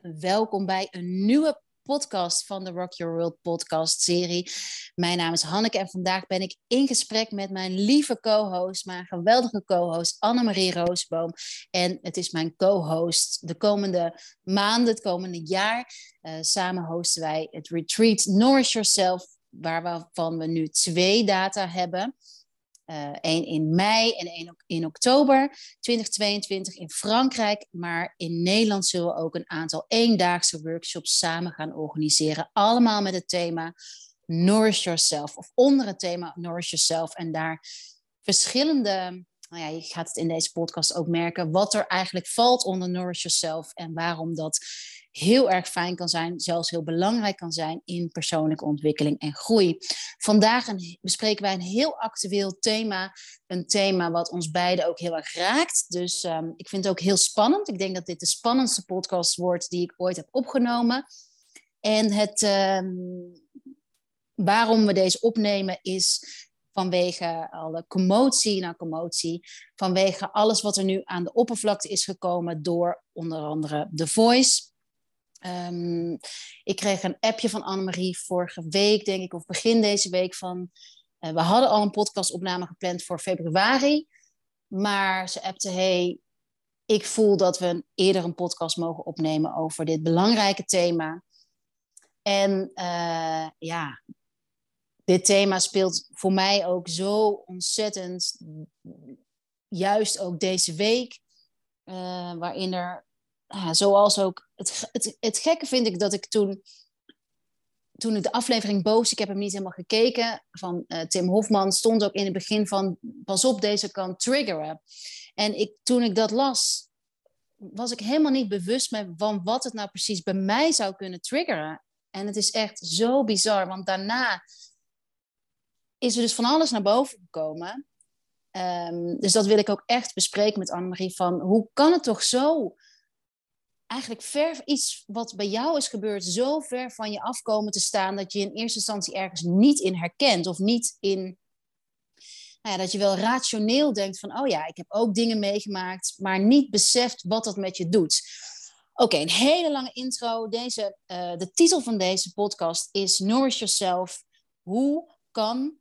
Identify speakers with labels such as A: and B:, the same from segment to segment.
A: welkom bij een nieuwe podcast van de Rock Your World podcast serie. Mijn naam is Hanneke en vandaag ben ik in gesprek met mijn lieve co-host, mijn geweldige co-host Annemarie Roosboom. En het is mijn co-host de komende maanden, het komende jaar. Uh, samen hosten wij het retreat Nourish Yourself, waarvan we nu twee data hebben. Eén uh, in mei en één in oktober 2022 in Frankrijk. Maar in Nederland zullen we ook een aantal eendaagse workshops samen gaan organiseren. Allemaal met het thema Nourish Yourself. Of onder het thema Nourish Yourself. En daar verschillende nou ja, je gaat het in deze podcast ook merken, wat er eigenlijk valt onder Nourish Yourself en waarom dat heel erg fijn kan zijn, zelfs heel belangrijk kan zijn in persoonlijke ontwikkeling en groei. Vandaag bespreken wij een heel actueel thema, een thema wat ons beiden ook heel erg raakt. Dus um, ik vind het ook heel spannend. Ik denk dat dit de spannendste podcast wordt die ik ooit heb opgenomen. En het, um, waarom we deze opnemen is vanwege alle commotie na commotie, vanwege alles wat er nu aan de oppervlakte is gekomen door onder andere The Voice. Um, ik kreeg een appje van Annemarie vorige week, denk ik, of begin deze week van... Uh, we hadden al een podcastopname gepland voor februari, maar ze appte, hey, ik voel dat we eerder een podcast mogen opnemen over dit belangrijke thema. En uh, ja, dit thema speelt voor mij ook zo ontzettend, juist ook deze week, uh, waarin er, zoals ook, het, het, het gekke vind ik dat ik toen, toen ik de aflevering Boos, ik heb hem niet helemaal gekeken, van uh, Tim Hofman, stond ook in het begin van, pas op, deze kan triggeren. En ik, toen ik dat las, was ik helemaal niet bewust van wat het nou precies bij mij zou kunnen triggeren. En het is echt zo bizar, want daarna is er dus van alles naar boven gekomen. Um, dus dat wil ik ook echt bespreken met Annemarie. Van hoe kan het toch zo, eigenlijk ver iets wat bij jou is gebeurd, zo ver van je afkomen te staan dat je in eerste instantie ergens niet in herkent of niet in. Nou ja, dat je wel rationeel denkt van, oh ja, ik heb ook dingen meegemaakt, maar niet beseft wat dat met je doet. Oké, een hele lange intro. Deze, uh, de titel van deze podcast is Nourish Yourself. Hoe kan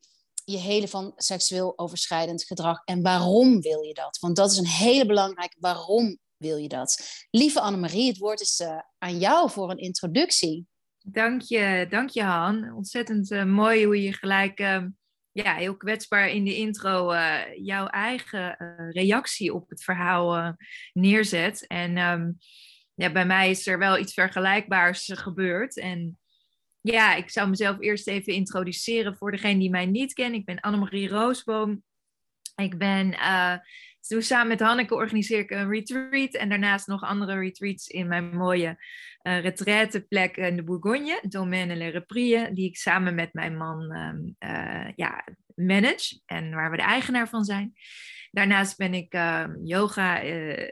A: je hele van seksueel overschrijdend gedrag. En waarom wil je dat? Want dat is een hele belangrijke waarom wil je dat? Lieve Annemarie, het woord is uh, aan jou voor een introductie.
B: Dank je, dank je Han. Ontzettend uh, mooi hoe je gelijk uh, ja, heel kwetsbaar in de intro eh, jouw eigen reactie op het verhaal neerzet. En um, ja, bij mij is er wel iets vergelijkbaars gebeurd. En ja, ik zou mezelf eerst even introduceren voor degene die mij niet kent. Ik ben Annemarie Roosboom. Ik ben, uh, samen met Hanneke organiseer ik een retreat en daarnaast nog andere retreats in mijn mooie uh, retraiteplek in de Bourgogne, Domaine Le Reprie, die ik samen met mijn man um, uh, ja, manage en waar we de eigenaar van zijn. Daarnaast ben ik uh, yoga,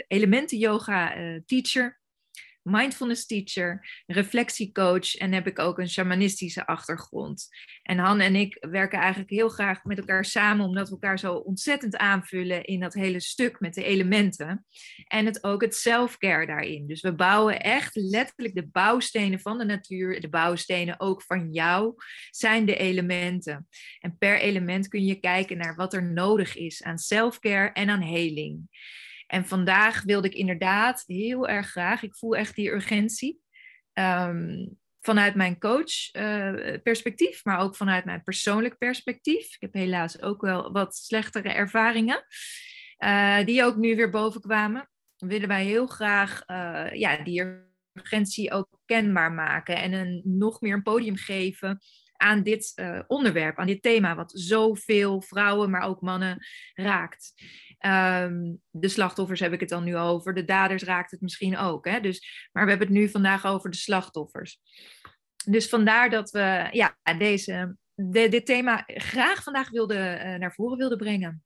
B: elementen yoga teacher mindfulness teacher, reflectiecoach en heb ik ook een shamanistische achtergrond. En Han en ik werken eigenlijk heel graag met elkaar samen, omdat we elkaar zo ontzettend aanvullen in dat hele stuk met de elementen. En het ook het self-care daarin. Dus we bouwen echt letterlijk de bouwstenen van de natuur, de bouwstenen ook van jou, zijn de elementen. En per element kun je kijken naar wat er nodig is aan self-care en aan heling. En vandaag wilde ik inderdaad heel erg graag, ik voel echt die urgentie. Um, vanuit mijn coach uh, perspectief, maar ook vanuit mijn persoonlijk perspectief. Ik heb helaas ook wel wat slechtere ervaringen, uh, die ook nu weer bovenkwamen. Willen wij heel graag uh, ja, die urgentie ook kenbaar maken en een, nog meer een podium geven aan dit onderwerp, aan dit thema, wat zoveel vrouwen, maar ook mannen raakt. Um, de slachtoffers heb ik het dan nu over. De daders raakt het misschien ook. Hè? Dus, maar we hebben het nu vandaag over de slachtoffers. Dus vandaar dat we ja, deze, de, dit thema graag vandaag wilde, uh, naar voren wilden brengen.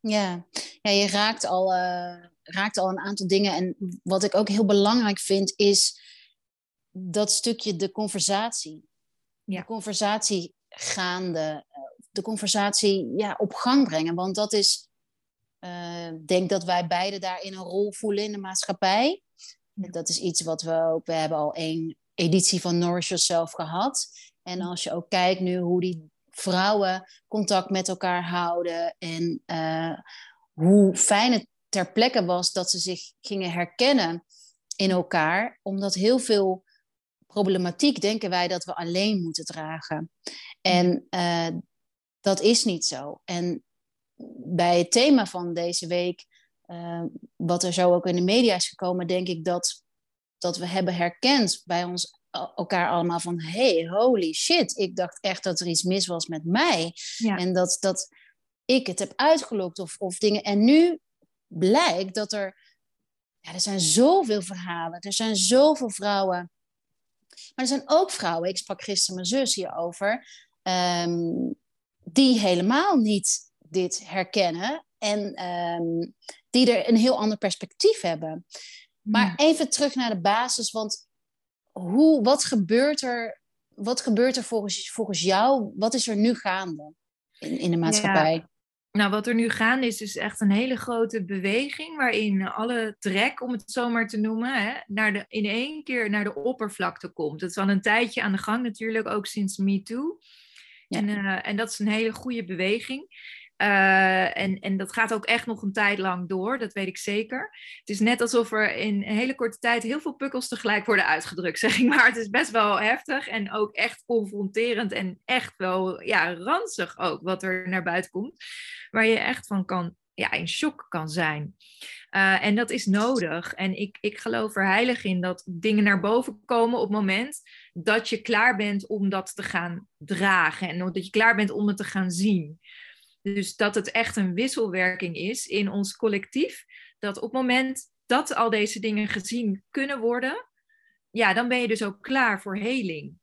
A: Ja, ja je raakt al, uh, raakt al een aantal dingen. En wat ik ook heel belangrijk vind, is dat stukje de conversatie. Ja. De conversatie gaande, eh, de conversatie ja, op gang brengen. Want dat is denk dat wij beiden daarin een rol voelen in de maatschappij. Dat is iets wat we ook, we hebben al één editie van Nourish Yourself gehad. En als je ook kijkt nu hoe die vrouwen contact met elkaar houden en uh, hoe fijn het ter plekke was dat ze zich gingen herkennen in elkaar, omdat heel veel problematiek denken wij dat we alleen moeten dragen. En uh, dat is niet zo. En bij het thema van deze week, uh, wat er zo ook in de media is gekomen, denk ik dat, dat we hebben herkend bij ons elkaar allemaal van hey, holy shit, ik dacht echt dat er iets mis was met mij. En dat, dat ik het heb uitgelokt of, of dingen. En nu blijkt dat er, ja, er zijn zoveel verhalen, er zijn zoveel vrouwen. Maar er zijn ook vrouwen, ik sprak gisteren mijn zus hierover, um, die helemaal niet dit herkennen en um, die er een heel ander perspectief hebben. Maar even terug naar de basis, want hoe, wat gebeurt er, wat gebeurt er volgens, volgens jou? Wat is er nu gaande in, in de maatschappij? Ja.
B: Nou, wat er nu gaande is, is echt een hele grote beweging waarin alle trek, om het zo maar te noemen, hè, naar de, in één keer naar de oppervlakte komt. Dat is al een tijdje aan de gang natuurlijk, ook sinds MeToo. Ja. En, uh, en dat is een hele goede beweging. Uh, en, en dat gaat ook echt nog een tijd lang door, dat weet ik zeker. Het is net alsof er in een hele korte tijd heel veel pukkels tegelijk worden uitgedrukt, zeg ik maar. Het is best wel heftig en ook echt confronterend en echt wel ja, ranzig ook wat er naar buiten komt. Waar je echt van kan, ja, in shock kan zijn. Uh, en dat is nodig. En ik, ik geloof er heilig in dat dingen naar boven komen op het moment dat je klaar bent om dat te gaan dragen. En dat je klaar bent om het te gaan zien. Dus dat het echt een wisselwerking is in ons collectief. Dat op het moment dat al deze dingen gezien kunnen worden, ja, dan ben je dus ook klaar voor heling.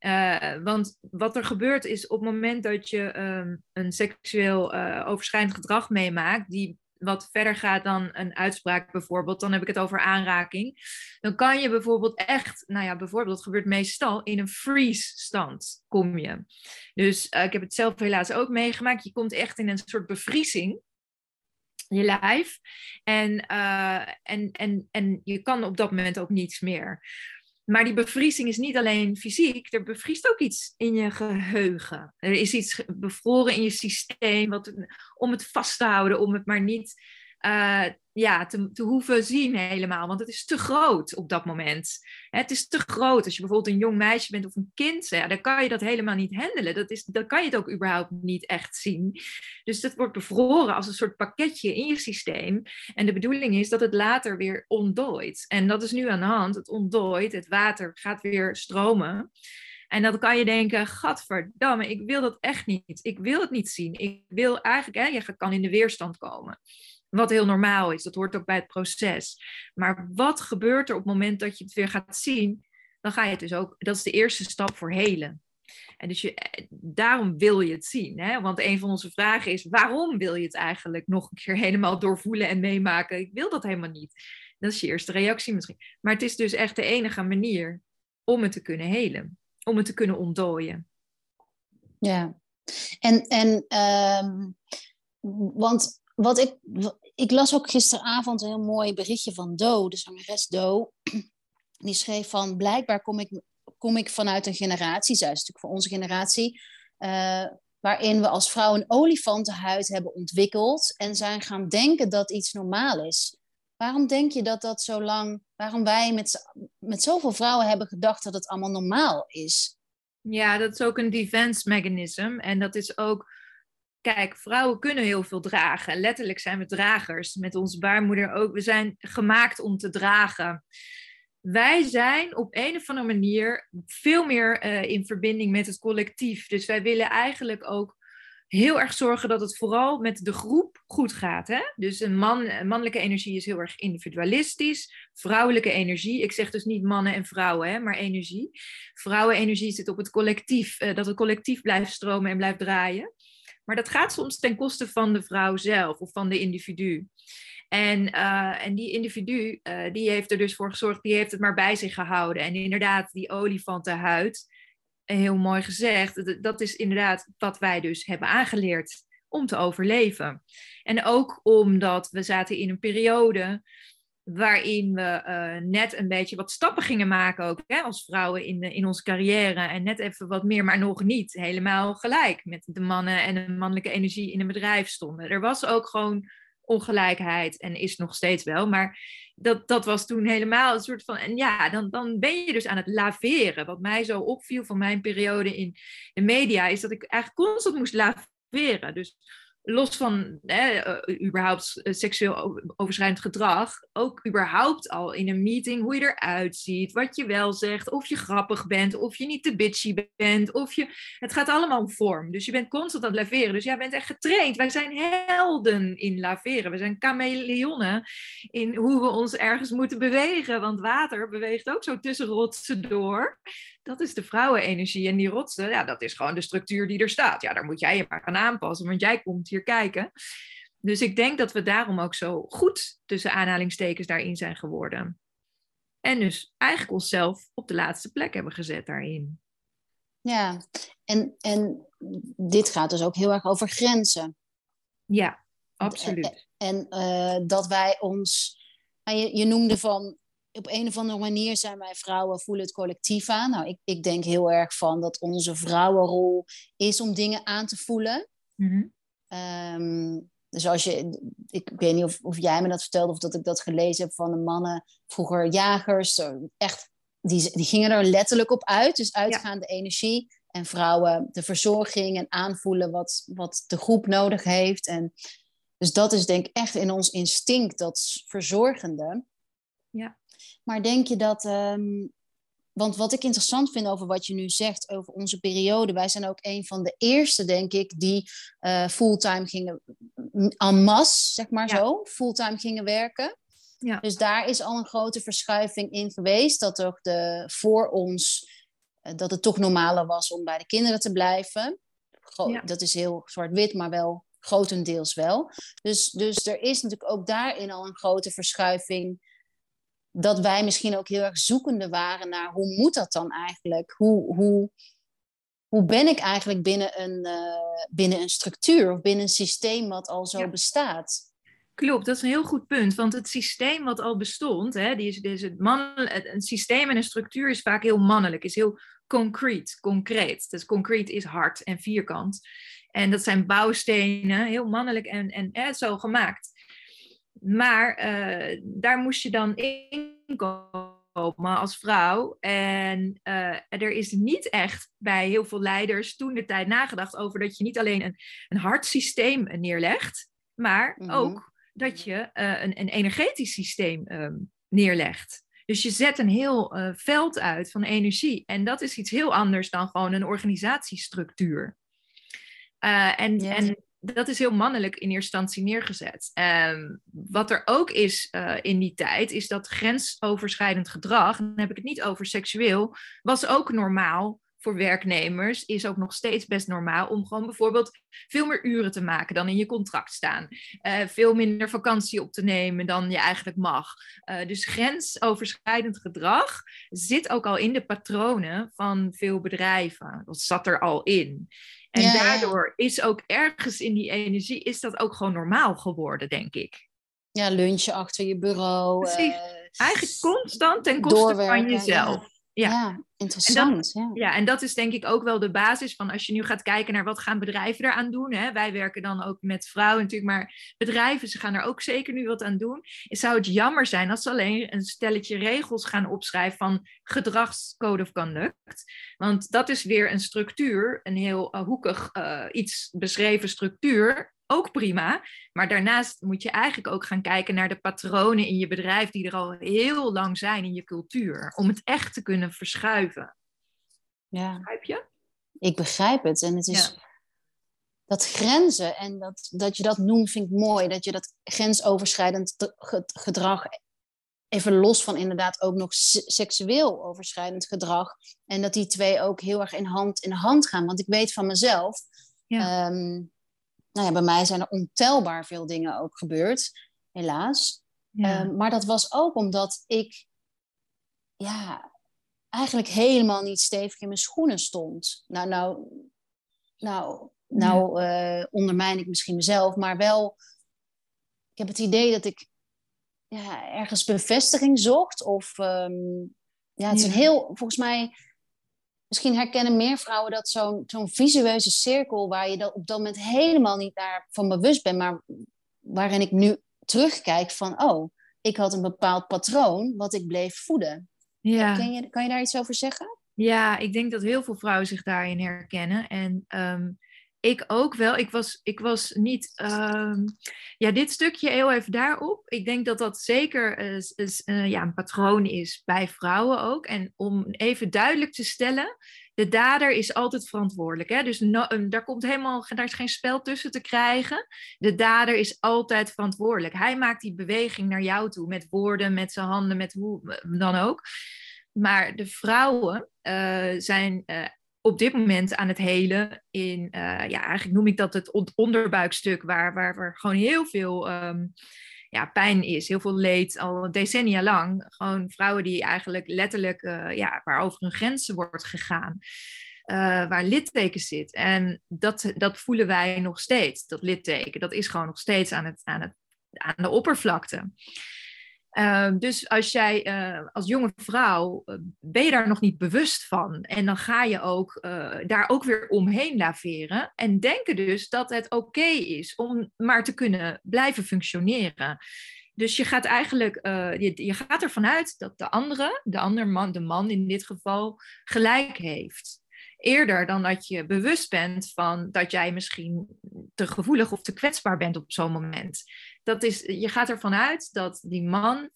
B: Uh, want wat er gebeurt is op het moment dat je um, een seksueel uh, overschrijdend gedrag meemaakt, die wat verder gaat dan een uitspraak bijvoorbeeld, dan heb ik het over aanraking. Dan kan je bijvoorbeeld echt, nou ja, bijvoorbeeld, dat gebeurt meestal in een freeze-stand kom je. Dus uh, ik heb het zelf helaas ook meegemaakt. Je komt echt in een soort bevriezing je lijf. En, uh, en, en, en je kan op dat moment ook niets meer. Maar die bevriezing is niet alleen fysiek, er bevriest ook iets in je geheugen. Er is iets bevroren in je systeem wat, om het vast te houden, om het maar niet uh, ja, te, te hoeven zien helemaal. Want het is te groot op dat moment. Het is te groot. Als je bijvoorbeeld een jong meisje bent of een kind, ja, dan kan je dat helemaal niet handelen. Dat is, dan kan je het ook überhaupt niet echt zien. Dus dat wordt bevroren als een soort pakketje in je systeem. En de bedoeling is dat het later weer ontdooit. En dat is nu aan de hand. Het ontdooit, het water gaat weer stromen. En dan kan je denken, gadverdamme, ik wil dat echt niet. Ik wil het niet zien. Ik wil eigenlijk, hè, je kan in de weerstand komen. Wat heel normaal is, dat hoort ook bij het proces. Maar wat gebeurt er op het moment dat je het weer gaat zien? Dan ga je het dus ook, dat is de eerste stap voor helen. En dus je, daarom wil je het zien. Hè? Want een van onze vragen is: waarom wil je het eigenlijk nog een keer helemaal doorvoelen en meemaken? Ik wil dat helemaal niet. Dat is je eerste reactie misschien. Maar het is dus echt de enige manier om het te kunnen helen, om het te kunnen ontdooien.
A: Ja, en, en um, want wat ik, ik las ook gisteravond een heel mooi berichtje van Do, de zangeres Do. Die schreef van, blijkbaar kom ik, kom ik vanuit een generatie, zij natuurlijk voor onze generatie, uh, waarin we als vrouw een olifantenhuid hebben ontwikkeld en zijn gaan denken dat iets normaal is. Waarom denk je dat dat zo lang, waarom wij met, met zoveel vrouwen hebben gedacht dat het allemaal normaal is?
B: Ja, dat is ook een defense mechanism. En dat is ook Kijk, vrouwen kunnen heel veel dragen. Letterlijk zijn we dragers. Met onze baarmoeder ook. We zijn gemaakt om te dragen. Wij zijn op een of andere manier veel meer uh, in verbinding met het collectief. Dus wij willen eigenlijk ook heel erg zorgen dat het vooral met de groep goed gaat. Hè? Dus een man, mannelijke energie is heel erg individualistisch. Vrouwelijke energie, ik zeg dus niet mannen en vrouwen, hè, maar energie. Vrouwenenergie zit op het collectief, uh, dat het collectief blijft stromen en blijft draaien. Maar dat gaat soms ten koste van de vrouw zelf of van de individu. En, uh, en die individu, uh, die heeft er dus voor gezorgd, die heeft het maar bij zich gehouden. En inderdaad, die olifantenhuid, heel mooi gezegd, dat is inderdaad wat wij dus hebben aangeleerd om te overleven. En ook omdat we zaten in een periode waarin we eh, net een beetje wat stappen gingen maken ook hè, als vrouwen in, in onze carrière en net even wat meer, maar nog niet helemaal gelijk met de mannen en de mannelijke energie in een bedrijf stonden. Er was ook gewoon ongelijkheid en is nog steeds wel, maar dat, dat was toen helemaal een soort van, en ja, dan, dan ben je dus aan het laveren. Wat mij zo opviel van mijn periode in de media, is dat ik eigenlijk constant moest laveren. Dus los van eh, überhaupt eh, seksueel overschrijdend gedrag, ook überhaupt al in een meeting hoe je eruit ziet, wat je wel zegt, of je grappig bent, of je niet te bitchy bent, of je... Het gaat allemaal om vorm. Dus je bent constant aan het laveren. Dus jij bent echt getraind. Wij zijn helden in laveren. We zijn chameleonen in hoe we ons ergens moeten bewegen, want water beweegt ook zo tussen rotsen door dat is de vrouwenenergie. En die rotsen, ja, dat is gewoon de structuur die er staat. Ja, daar moet jij je maar gaan aanpassen, want jij komt hier kijken. Dus ik denk dat we daarom ook zo goed tussen aanhalingstekens daarin zijn geworden. En dus eigenlijk onszelf op de laatste plek hebben gezet daarin.
A: Ja, en, en dit gaat dus ook heel erg over grenzen.
B: Ja, absoluut.
A: En, en uh, dat wij ons. Nou, je, je noemde van op een of andere manier zijn wij vrouwen voelen het collectief aan. Nou, ik, ik denk heel erg van dat onze vrouwenrol is om dingen aan te voelen. Mm dus als je, ik, weet niet of, of jij me dat vertelde of dat ik dat gelezen heb van de mannen, vroeger jagers, echt, die, die gingen er letterlijk op uit. Dus uitgaande energie. En vrouwen de verzorging en aanvoelen wat, wat de groep nodig heeft. En dus dat is denk ik echt in ons instinct, dat verzorgende.
B: Ja.
A: Maar denk je dat. Um, want wat ik interessant vind over wat je nu zegt over onze periode, wij zijn ook een van de eerste, denk ik, die uh, fulltime gingen, en masse, zeg maar zo, fulltime gingen werken. Ja. Dus daar is al een grote verschuiving in geweest, dat ook de, voor ons, uh, dat het toch normaler was om bij de kinderen te blijven. Gro Dat is heel zwart-wit, maar wel grotendeels wel. Dus, dus er is natuurlijk ook daarin al een grote verschuiving dat wij misschien ook heel erg zoekende waren naar hoe moet dat dan eigenlijk? Hoe, hoe, hoe ben ik eigenlijk binnen een, uh, binnen een structuur of binnen een systeem wat al zo bestaat?
B: Klopt, dat is een heel goed punt. Want het systeem wat al bestond, hè, die is, die is het man, een systeem en een structuur is vaak heel mannelijk, is heel concreet, concreet. Dus concreet is hard en vierkant. En dat zijn bouwstenen, heel mannelijk en, en eh, zo gemaakt. Maar uh, daar moest je dan inkomen als vrouw. En uh, er is niet echt bij heel veel leiders toen de tijd nagedacht over dat je niet alleen een, een hard systeem neerlegt, maar mm -hmm. ook dat je uh, een, een energetisch systeem um, neerlegt. Dus je zet een heel veld uit van energie. En dat is iets heel anders dan gewoon een organisatiestructuur. En, yes. en dat is heel mannelijk in eerste instantie neergezet. Um, wat er ook is uh, in die tijd, is dat grensoverschrijdend gedrag, dan heb ik het niet over seksueel, was ook normaal voor werknemers, is ook nog steeds best normaal om gewoon bijvoorbeeld veel meer uren te maken dan in je contract staan. Uh, veel minder vakantie op te nemen dan je eigenlijk mag. Uh, dus grensoverschrijdend gedrag zit ook al in de patronen van veel bedrijven. Dat zat er al in. En ja, daardoor is ook ergens in die energie, is dat ook gewoon normaal geworden, denk ik.
A: Ja, lunchen achter je bureau.
B: Precies. Uh, Eigenlijk constant ten koste van jezelf.
A: Ja, ja interessant.
B: En dat, ja. ja, en dat is denk ik ook wel de basis van als je nu gaat kijken naar wat gaan bedrijven eraan doen. Hè? Wij werken dan ook met vrouwen natuurlijk, maar bedrijven ze gaan er ook zeker nu wat aan doen. Zou het jammer zijn als ze alleen een stelletje regels gaan opschrijven van gedragscode of conduct. Want dat is weer een structuur, een heel uh, hoekig uh, iets beschreven structuur ook prima. Maar daarnaast moet je eigenlijk ook gaan kijken naar de patronen in je bedrijf die er al heel lang zijn in je cultuur. Om het echt te kunnen verschuiven.
A: Ja.
B: Begrijp je?
A: Ik begrijp het. En het is ja. dat grenzen en dat, dat je dat noemt, vind ik mooi. Dat je dat grensoverschrijdend gedrag even los van inderdaad ook nog seksueel overschrijdend gedrag. En dat die twee ook heel erg in hand in hand gaan. Want ik weet van mezelf, ja. um, nou ja, bij mij zijn er ontelbaar veel dingen ook gebeurd, helaas. Ja. Um, maar dat was ook omdat ik ja, eigenlijk helemaal niet stevig in mijn schoenen stond. Nou, nou, nou, nou ja. uh, ondermijn ik misschien mezelf, maar wel. Ik heb het idee dat ik ja, ergens bevestiging zocht. Of ehm, ja, het is een heel, volgens mij, misschien herkennen meer vrouwen dat zo'n zo'n visueuze cirkel waar je dat op dat moment helemaal niet naar van bewust bent, maar waarin ik nu terugkijk van, oh, ik had een bepaald patroon wat ik bleef voeden. Ja. Kan, je, kan je daar iets over zeggen?
B: Ja, ik denk dat heel veel vrouwen zich daarin herkennen. En ehm, ik ook wel. Ik was, ik was niet. Ehm, ja, dit stukje heel even daarop. Ik denk dat dat zeker is, is, uh, ja, een patroon is bij vrouwen ook. En om even duidelijk te stellen. De dader is altijd verantwoordelijk. Hè? Dus daar, komt helemaal, daar is geen spel tussen te krijgen. De dader is altijd verantwoordelijk. Hij maakt die beweging naar jou toe. Met woorden, met zijn handen, met hoe dan ook. Maar de vrouwen zijn op dit moment aan het helen in, uh, ja, eigenlijk noem ik dat het onderbuikstuk, waar, waar, waar gewoon heel veel um, ja, pijn is, heel veel leed, al decennia lang. Gewoon vrouwen die eigenlijk letterlijk, uh, ja, waar over hun grenzen wordt gegaan. Uh, waar litteken zit. En dat, dat voelen wij nog steeds, dat litteken. Dat is gewoon nog steeds aan, het, aan, het, aan de oppervlakte. Ehm, dus als jij uh, als jonge vrouw uh, ben je daar nog niet bewust van. En dan ga je ook uh, daar ook weer omheen laveren. En denken dus dat het oké is om maar te kunnen blijven functioneren. Dus je gaat eigenlijk, je, je gaat ervan uit dat de andere, de andere man, de man in dit geval, gelijk heeft eerder dan dat je bewust bent van dat jij misschien te gevoelig of te kwetsbaar bent op zo'n moment. Dat is, je gaat ervan uit dat die man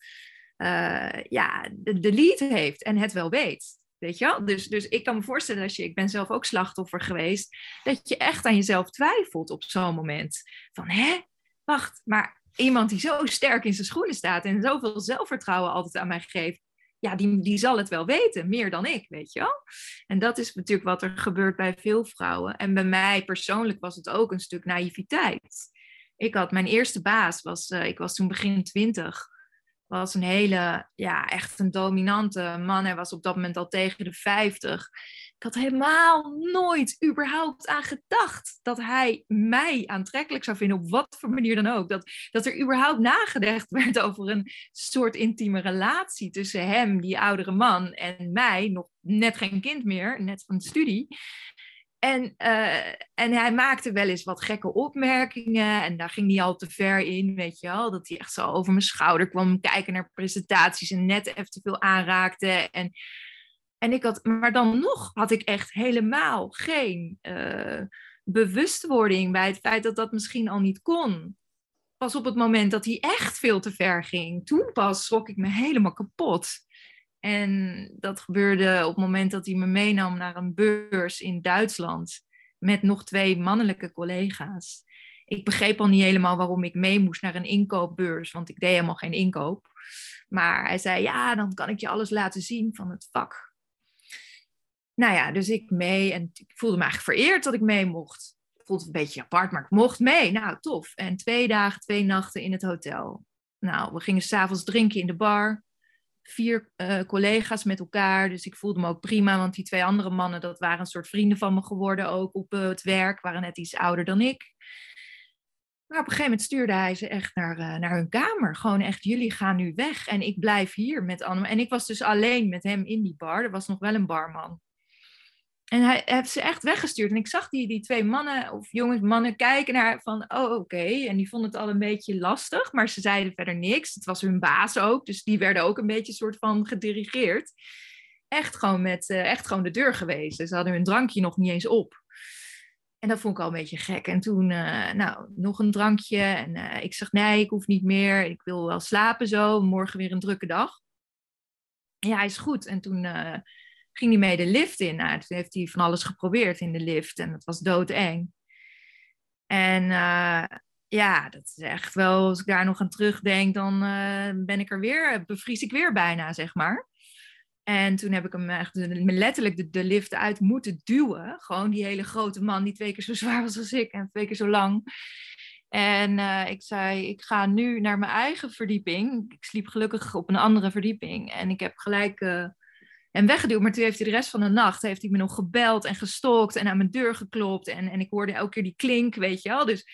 B: uh, ja, de, de lead heeft en het wel weet. Weet je wel? Dus, dus ik kan me voorstellen als je, ik ben zelf ook slachtoffer geweest, dat je echt aan jezelf twijfelt op zo'n moment. Van hè, wacht, maar iemand die zo sterk in zijn schoenen staat en zoveel zelfvertrouwen altijd aan mij geeft, ja, die, die zal het wel weten, meer dan ik, weet je wel. En dat is natuurlijk wat er gebeurt bij veel vrouwen. En bij mij persoonlijk was het ook een stuk naïviteit. Ik had mijn eerste baas, was, uh, ik was toen begin twintig, was een hele, ja, echt een dominante man. Hij was op dat moment al tegen de 50. Ik had helemaal nooit überhaupt aan gedacht dat hij mij aantrekkelijk zou vinden, op wat voor manier dan ook. Dat, dat er überhaupt nagedacht werd over een soort intieme relatie tussen hem, die oudere man, en mij, nog net geen kind meer, net van de studie. En, uh, en hij maakte wel eens wat gekke opmerkingen. En daar ging hij al te ver in, weet je wel. Dat hij echt zo over mijn schouder kwam kijken naar presentaties en net even te veel aanraakte. En en ik had, maar dan nog had ik echt helemaal geen uh, bewustwording bij het feit dat dat misschien al niet kon. Pas op het moment dat hij echt veel te ver ging, toen pas schrok ik me helemaal kapot. En dat gebeurde op het moment dat hij me meenam naar een beurs in Duitsland met nog twee mannelijke collega's. Ik begreep al niet helemaal waarom ik mee moest naar een inkoopbeurs, want ik deed helemaal geen inkoop. Maar hij zei: Ja, dan kan ik je alles laten zien van het vak. Nou ja, dus ik mee en ik voelde me eigenlijk vereerd dat ik mee mocht. Ik voelde een beetje apart, maar ik mocht mee. Nou, tof. En twee dagen, twee nachten in het hotel. Nou, we gingen s'avonds drinken in de bar. Vier uh, collega's met elkaar. Dus ik voelde me ook prima, want die twee andere mannen, dat waren een soort vrienden van me geworden, ook op uh, het werk, waren net iets ouder dan ik. Maar op een gegeven moment stuurde hij ze echt naar, uh, naar hun kamer. Gewoon echt, jullie gaan nu weg en ik blijf hier met Anne. En ik was dus alleen met hem in die bar. Er was nog wel een barman. En hij heeft ze echt weggestuurd. En ik zag die, die twee mannen of jongens, mannen kijken naar van, oh oké. En die vonden het al een beetje lastig, maar ze zeiden verder niks. Het was hun baas ook, dus die werden ook een beetje soort van gedirigeerd. Echt gewoon, met, uh, echt gewoon de deur geweest. Ze hadden hun drankje nog niet eens op. En dat vond ik al een beetje gek. En toen, uh, nou, nog een drankje. En uh, ik zeg, nee, ik hoef niet meer. Ik wil wel slapen zo. Morgen weer een drukke dag. Ja, is goed. En toen ging hij mee de lift in. Nou, toen heeft hij van alles geprobeerd in de lift en dat was doodeng. En uh, ja, dat is echt wel, als ik daar nog aan terugdenk, dan uh, ben ik er weer, bevries ik weer bijna, zeg maar. En toen heb ik hem echt letterlijk de, de lift uit moeten duwen. Gewoon die hele grote man, die twee keer zo zwaar was als ik en twee keer zo lang. En uh, ik zei, ik ga nu naar mijn eigen verdieping. Ik sliep gelukkig op een andere verdieping. En ik heb gelijk en weggeduwd. Maar toen heeft hij de rest van de nacht heeft hij me nog gebeld en gestalkt en aan mijn deur geklopt. En, en ik hoorde elke keer die klink, weet je wel. Dus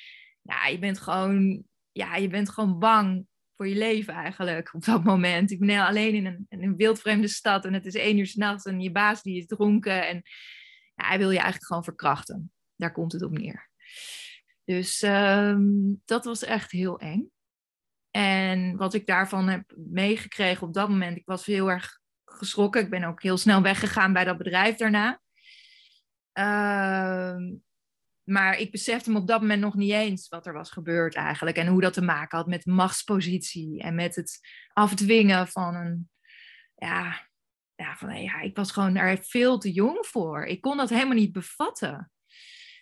B: ja, je bent gewoon, ja, je bent gewoon bang voor je leven eigenlijk op dat moment. Ik ben alleen in een, in een wildvreemde stad en het is één uur s'nachts en je baas die is dronken. En ja, hij wil je eigenlijk gewoon verkrachten. Daar komt het op neer. Dus ehm, dat was echt heel eng. En wat ik daarvan heb meegekregen op dat moment, ik was heel erg geschrokken. Ik ben ook heel snel weggegaan bij dat bedrijf daarna. Ehm, maar ik besefte me op dat moment nog niet eens wat er was gebeurd eigenlijk. En hoe dat te maken had met machtspositie en met het afdwingen van een. Ja, ja, van, ja ik was gewoon daar veel te jong voor. Ik kon dat helemaal niet bevatten.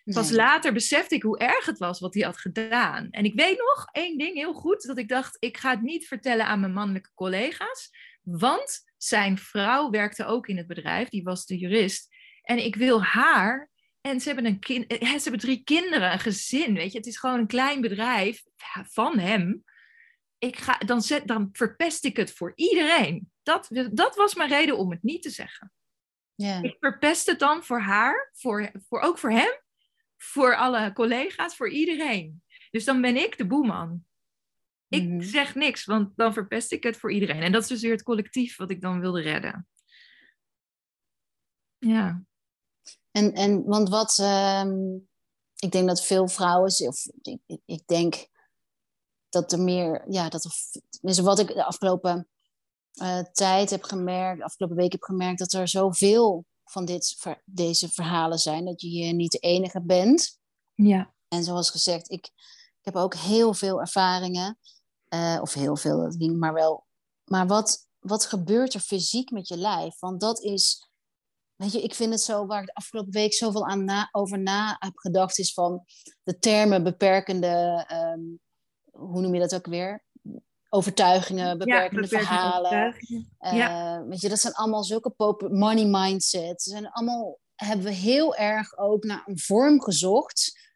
B: Pas later besefte ik hoe erg het was wat hij had gedaan. En ik weet nog één ding heel goed: dat ik dacht, ik ga het niet vertellen aan mijn mannelijke collega's. Want zijn vrouw werkte ook in het bedrijf, die was de jurist. En ik wil haar. En ze hebben, een kind, eh, ze hebben drie kinderen, een gezin. Weet je, het is gewoon een klein bedrijf van hem. Ik ga, dan, zet, dan verpest ik het voor iedereen. Dat, dat was mijn reden om het niet te zeggen. Ik verpest het dan voor haar, voor, voor, ook voor hem, voor alle collega's, voor iedereen. Dus dan ben ik de boeman. Ik mhm. zeg niks, want dan verpest ik het voor iedereen. En dat is dus weer het collectief wat ik dan wilde redden. Ja.
A: En, en want wat, ehm, ik denk dat veel vrouwen, of ik, ik denk dat er meer, ja, dat er, wat ik de afgelopen uh, tijd heb gemerkt, de afgelopen week heb gemerkt, dat er zoveel van dit, deze verhalen zijn, dat je hier niet de enige bent.
B: Ja.
A: En zoals gezegd, ik, ik heb ook heel veel ervaringen, uh, of heel veel, dat ging maar wel. Maar wat, wat gebeurt er fysiek met je lijf? Want dat is Weet je, ik vind het zo, waar ik de afgelopen week zoveel aan na, over na heb gedacht, is van de termen beperkende, um, hoe noem je dat ook weer? Overtuigingen, beperkende, verhalen. Uh, weet je, dat zijn allemaal zulke money mindset. Ze zijn allemaal, hebben we heel erg ook naar een vorm gezocht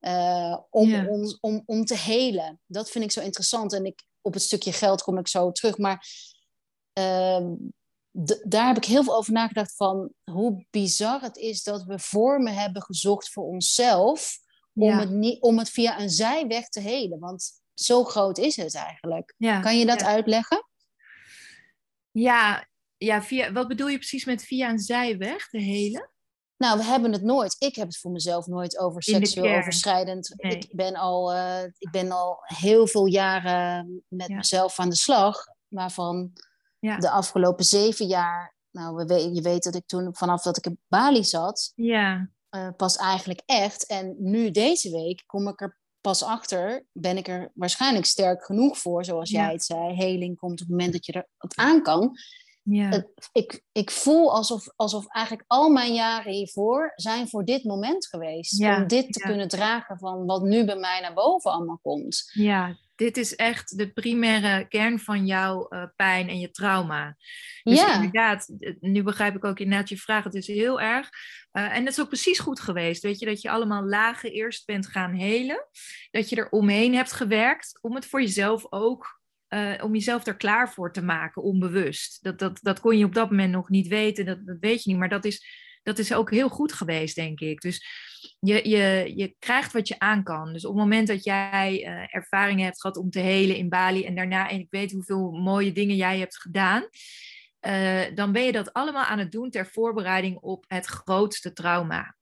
A: uh, om, ons, om, om te helen. Dat vind ik zo interessant. En ik, op het stukje geld kom ik zo terug. Maar uh, daar heb ik heel veel over nagedacht van hoe bizar het is dat we vormen hebben gezocht voor onszelf om, het, niet, om het via een zijweg te helen. Want zo groot is het eigenlijk. kan je dat uitleggen?
B: Ja, ja via, wat bedoel je precies met via een zijweg te helen?
A: Nou, we hebben het nooit. Ik heb het voor mezelf nooit over seksueel overschrijdend. Ik, ben al, uh, ik ben al heel veel jaren met mezelf aan de slag, waarvan ja. de afgelopen zeven jaar, nou, we, je weet dat ik toen vanaf dat ik in Bali zat,
B: ja.
A: Uh, pas eigenlijk echt. En nu deze week kom ik er pas achter, ben ik er waarschijnlijk sterk genoeg voor, zoals jij het zei. Heling komt op het moment dat je er wat aan kan. Ja. ik, ik voel alsof, alsof eigenlijk al mijn jaren hiervoor zijn voor dit moment geweest. Om dit te kunnen dragen van wat nu bij mij naar boven allemaal komt.
B: Ja, dit is echt de primaire kern van jouw uh, pijn en je trauma. Dus ja. inderdaad, nu begrijp ik ook inderdaad je vraag. Het is heel erg. Uh, en dat is ook precies goed geweest. Weet je, dat je allemaal lagen eerst bent gaan helen. Dat je er omheen hebt gewerkt om het voor jezelf ook uh, om jezelf er klaar voor te maken, onbewust. Dat, dat, dat kon je op dat moment nog niet weten, dat, weet je niet. Maar dat is, dat is ook heel goed geweest, denk ik. Dus je, je, je krijgt wat je aan kan. Dus op het moment dat jij uh, ervaringen hebt gehad om te helen in Bali en daarna, en ik weet hoeveel mooie dingen jij hebt gedaan, uh, dan ben je dat allemaal aan het doen ter voorbereiding op het grootste trauma.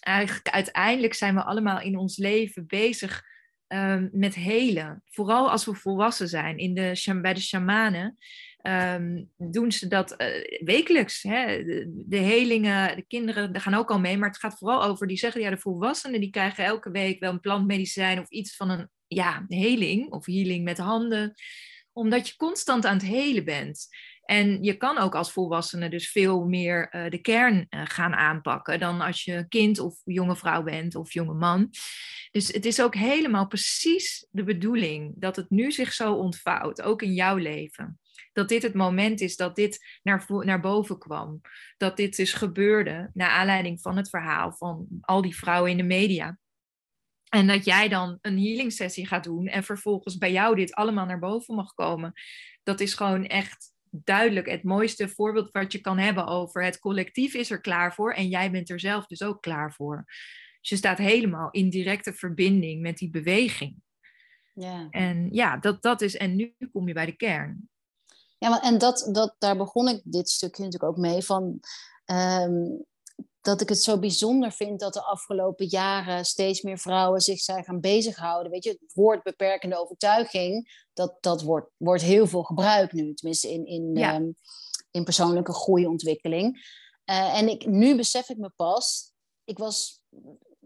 B: Eigenlijk uiteindelijk zijn we allemaal in ons leven bezig um, met helen. Vooral als we volwassen zijn. In de, bij de shamanen um, doen ze dat uh, wekelijks. Hè? De, de, helingen, de kinderen daar gaan ook al mee. Maar het gaat vooral over, die zeggen ja, de volwassenen die krijgen elke week wel een plantmedicijn of iets van een ja, heling of healing met handen. Omdat je constant aan het helen bent. En je kan ook als volwassene dus veel meer uh, de kern uh, gaan aanpakken dan als je kind of jonge vrouw bent of jonge man. Dus het is ook helemaal precies de bedoeling dat het nu zich zo ontvouwt, ook in jouw leven. Dat dit het moment is dat dit naar, naar boven kwam. Dat dit dus gebeurde naar aanleiding van het verhaal van al die vrouwen in de media. En dat jij dan een healing sessie gaat doen en vervolgens bij jou dit allemaal naar boven mag komen. Dat is gewoon echt duidelijk het mooiste voorbeeld wat je kan hebben over het collectief is er klaar voor en jij bent er zelf dus ook klaar voor. Dus je staat helemaal in directe verbinding met die beweging. Ja. En ja, dat, dat is, en nu kom je bij de kern.
A: Ja, maar, en dat, dat, daar begon ik dit stukje natuurlijk ook mee van. Ehm, dat ik het zo bijzonder vind dat de afgelopen jaren steeds meer vrouwen zich zijn gaan bezighouden. Weet je, het woord beperkende overtuiging, dat, dat wordt, wordt heel veel gebruikt nu, tenminste in, in, ehm, in persoonlijke groeiontwikkeling. Uh, en ik, nu besef ik me pas, ik was,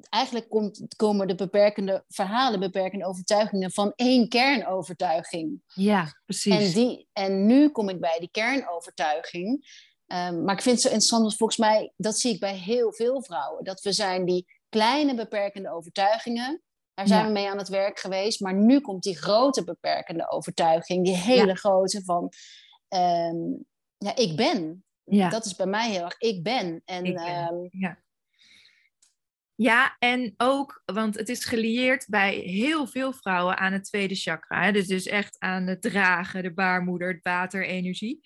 A: eigenlijk komt, komen de beperkende verhalen, beperkende overtuigingen van één kernovertuiging.
B: Ja, precies.
A: En, die, en nu kom ik bij die kernovertuiging. Um, maar ik vind het zo interessant, volgens mij, dat zie ik bij heel veel vrouwen. Dat we zijn die kleine beperkende overtuigingen, daar zijn we mee aan het werk geweest. Maar nu komt die grote beperkende overtuiging, die hele grote van, um, ja, ik ben. Ja. Dat is bij mij heel erg, ik ben. En, ik ben. Um,
B: ja. Ja, en ook, want het is gelieerd bij heel veel vrouwen aan het tweede chakra. Hè? Dus, dus echt aan het dragen, de baarmoeder, het waterenergie.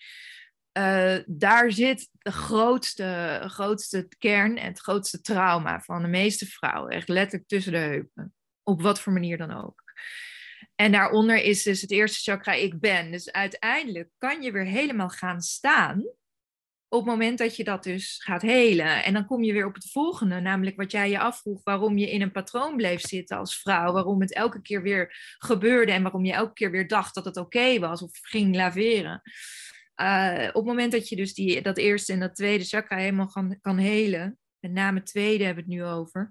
B: Uh, daar zit de grootste, grootste kern en het grootste trauma van de meeste vrouwen. Echt letterlijk tussen de heupen. Op wat voor manier dan ook. En daaronder is dus het eerste chakra ik ben. Dus uiteindelijk kan je weer helemaal gaan staan op het moment dat je dat dus gaat helen. En dan kom je weer op het volgende, namelijk wat jij je afvroeg, waarom je in een patroon bleef zitten als vrouw, waarom het elke keer weer gebeurde en waarom je elke keer weer dacht dat het oké was of ging laveren. Uh, op het moment dat je dus die, dat eerste en dat tweede chakra helemaal kan, kan helen, met name tweede hebben we het nu over,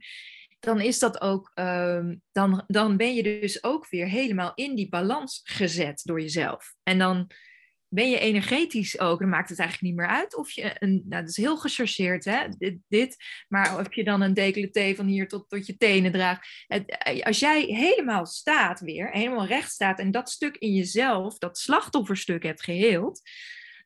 B: dan is dat ook, uh, dan, dan ben je dus ook weer helemaal in die balans gezet door jezelf. En dan ben je energetisch ook, dan maakt het eigenlijk niet meer uit of je een, nou dat is heel gechargeerd hè, dit, maar of je dan een decolleté van hier tot, tot je tenen draagt. Het, als jij helemaal staat weer, helemaal recht staat en dat stuk in jezelf, dat slachtofferstuk hebt geheeld,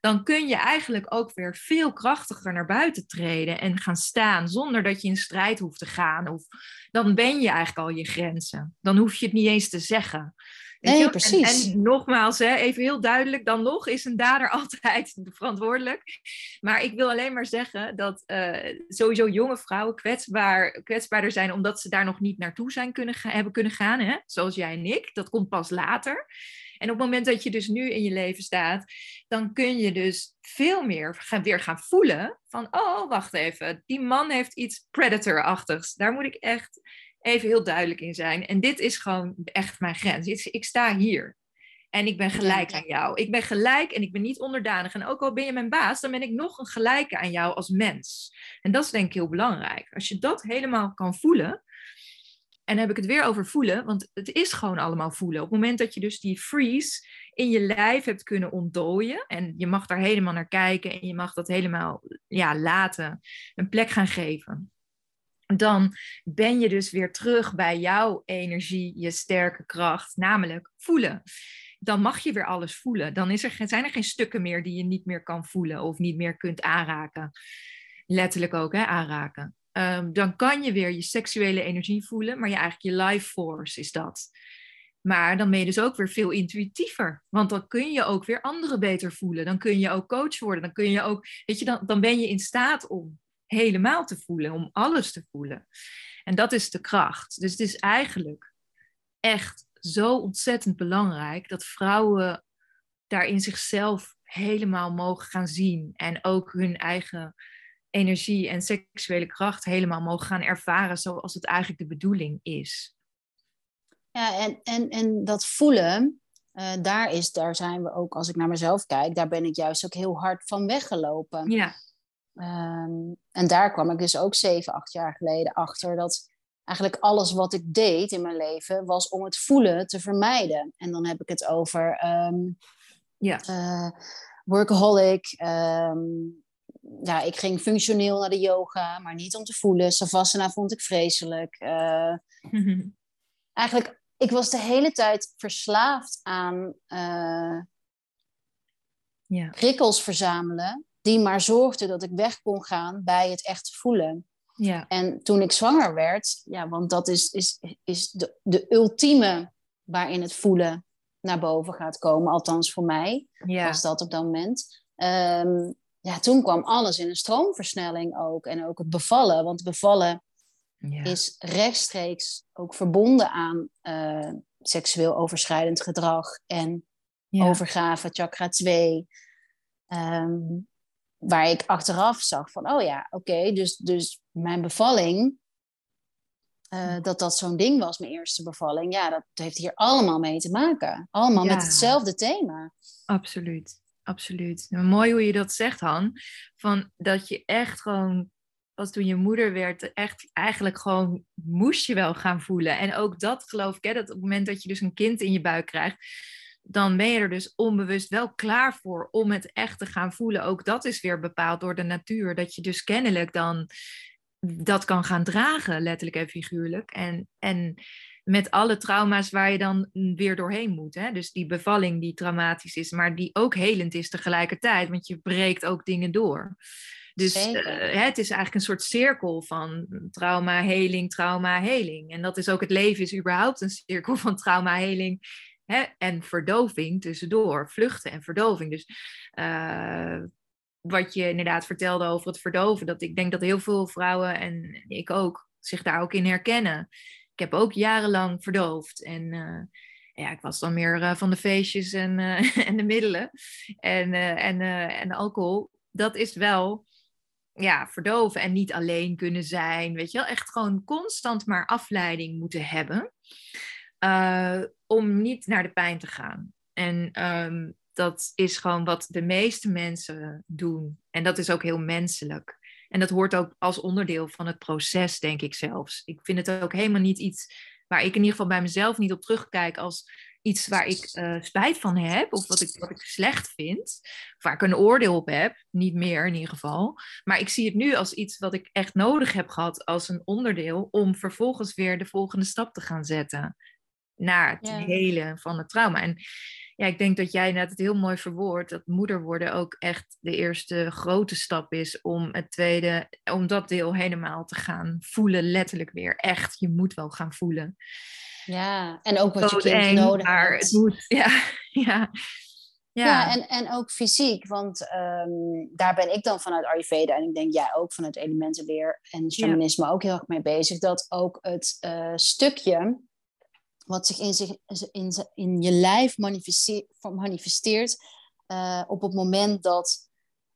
B: dan kun je eigenlijk ook weer veel krachtiger naar buiten treden en gaan staan zonder dat je in strijd hoeft te gaan. Of dan ben je eigenlijk al je grenzen. Dan hoef je het niet eens te zeggen.
A: Nee, precies.
B: En, nogmaals, hè, even heel duidelijk, dan nog is een dader altijd verantwoordelijk. Maar ik wil alleen maar zeggen dat uh, sowieso jonge vrouwen kwetsbaar, kwetsbaarder zijn omdat ze daar nog niet naartoe zijn kunnen hebben kunnen gaan. Hè? Zoals jij en ik. Dat komt pas later. En op het moment dat je dus nu in je leven staat, dan kun je dus veel meer gaan, weer gaan voelen van, oh, wacht even, die man heeft iets predator-achtigs. Daar moet ik echt even heel duidelijk in zijn. En dit is gewoon echt mijn grens. Ik sta hier. En ik ben gelijk aan jou. Ik ben gelijk en ik ben niet onderdanig. En ook al ben je mijn baas, dan ben ik nog een gelijke aan jou als mens. En dat is denk ik heel belangrijk. Als je dat helemaal kan voelen. En dan heb ik het weer over voelen, want het is gewoon allemaal voelen. Op het moment dat je dus die freeze in je lijf hebt kunnen ontdooien. En je mag daar helemaal naar kijken en je mag dat helemaal ja, laten, een plek gaan geven dan ben je dus weer terug bij jouw energie, je sterke kracht, namelijk voelen. Dan mag je weer alles voelen. Dan is er, zijn er geen stukken meer die je niet meer kan voelen of niet meer kunt aanraken. Letterlijk ook, hè, aanraken. Ehm, dan kan je weer je seksuele energie voelen, maar je, eigenlijk je life force is dat. Maar dan ben je dus ook weer veel intuïtiever. Want dan kun je ook weer anderen beter voelen. Dan kun je ook coach worden. Dan kun je ook, weet je, dan, dan ben je in staat om helemaal te voelen, om alles te voelen. En dat is de kracht. Dus het is eigenlijk echt zo ontzettend belangrijk dat vrouwen daar in zichzelf helemaal mogen gaan zien en ook hun eigen energie en seksuele kracht helemaal mogen gaan ervaren zoals het eigenlijk de bedoeling is.
A: Ja, en, en, en dat voelen, uh, daar, is, daar zijn we ook, als ik naar mezelf kijk, daar ben ik juist ook heel hard van weggelopen.
B: Ja.
A: Ehm, en daar kwam ik dus ook zeven, acht jaar geleden achter dat eigenlijk alles wat ik deed in mijn leven was om het voelen te vermijden. En dan heb ik het over um, ja. Uh, workaholic. Ehm, ja, ik ging functioneel naar de yoga, maar niet om te voelen. Savasana vond ik vreselijk. Uh, eigenlijk, ik was de hele tijd verslaafd aan uh, ja. prikkels verzamelen die maar zorgde dat ik weg kon gaan bij het echt voelen.
B: Ja.
A: En toen ik zwanger werd, ja, want dat is, is, is de, de ultieme waarin het voelen naar boven gaat komen, althans voor mij ja. was dat op dat moment. Um, ja, toen kwam alles in een stroomversnelling ook. En ook het bevallen, want bevallen ja. is rechtstreeks ook verbonden aan uh, seksueel overschrijdend gedrag en overgave, chakra 2. Ehm, waar ik achteraf zag van, oh ja, oké, dus, dus mijn bevalling, uh, dat dat zo'n ding was, mijn eerste bevalling, ja, dat heeft hier allemaal mee te maken. Allemaal met hetzelfde thema.
B: Absoluut, absoluut. Mooi hoe je dat zegt, Han. Van dat je echt gewoon als toen je moeder werd, echt eigenlijk gewoon moest je wel gaan voelen. En ook dat geloof ik, hè, dat op het moment dat je dus een kind in je buik krijgt, dan ben je er dus onbewust wel klaar voor om het echt te gaan voelen. Ook dat is weer bepaald door de natuur. Dat je dus kennelijk dan dat kan gaan dragen, letterlijk en figuurlijk. En, en met alle trauma's waar je dan weer doorheen moet. Hè? Dus die bevalling die traumatisch is, maar die ook helend is tegelijkertijd, want je breekt ook dingen door. Dus uh, het is eigenlijk een soort cirkel van trauma, heling, trauma, heling. En dat is ook het leven is überhaupt een cirkel van trauma, heling en verdoving tussendoor. Vluchten en verdoving. Dus uh, wat je inderdaad vertelde over het verdoven, dat ik denk dat heel veel vrouwen en ik ook zich daar ook in herkennen. Ik heb ook jarenlang verdoofd en uh, ja, ik was dan meer uh, van de feestjes en, en de middelen en, en, en alcohol. Dat is wel ja, verdoven en niet alleen kunnen zijn. Weet je wel, echt gewoon constant maar afleiding moeten hebben. Uh, om niet naar de pijn te gaan. En um, dat is gewoon wat de meeste mensen doen. En dat is ook heel menselijk. En dat hoort ook als onderdeel van het proces, denk ik zelfs. Ik vind het ook helemaal niet iets waar ik in ieder geval bij mezelf niet op terugkijk als iets waar ik uh, spijt van heb, of wat ik, wat ik slecht vind, of waar ik een oordeel op heb, niet meer in ieder geval. Maar ik zie het nu als iets wat ik echt nodig heb gehad als een onderdeel om vervolgens weer de volgende stap te gaan zetten naar het ja. hele van het trauma. En ja, ik denk dat jij net het heel mooi verwoordt, dat moeder worden ook echt de eerste grote stap is om het tweede, om dat deel helemaal te gaan voelen, letterlijk weer. Echt, je moet wel gaan voelen.
A: Ja, en ook wat je kind eng, nodig maar
B: Het moet, ja, ja.
A: Ja, ja en, en ook fysiek, want um, daar ben ik dan vanuit Ayurveda en ik denk jij ook vanuit elementenleer en shamanisme ja. ook heel erg mee bezig, dat ook het uh, stukje wat zich in, zich, in, in je lijf manifesteert, manifesteert uh, op het moment dat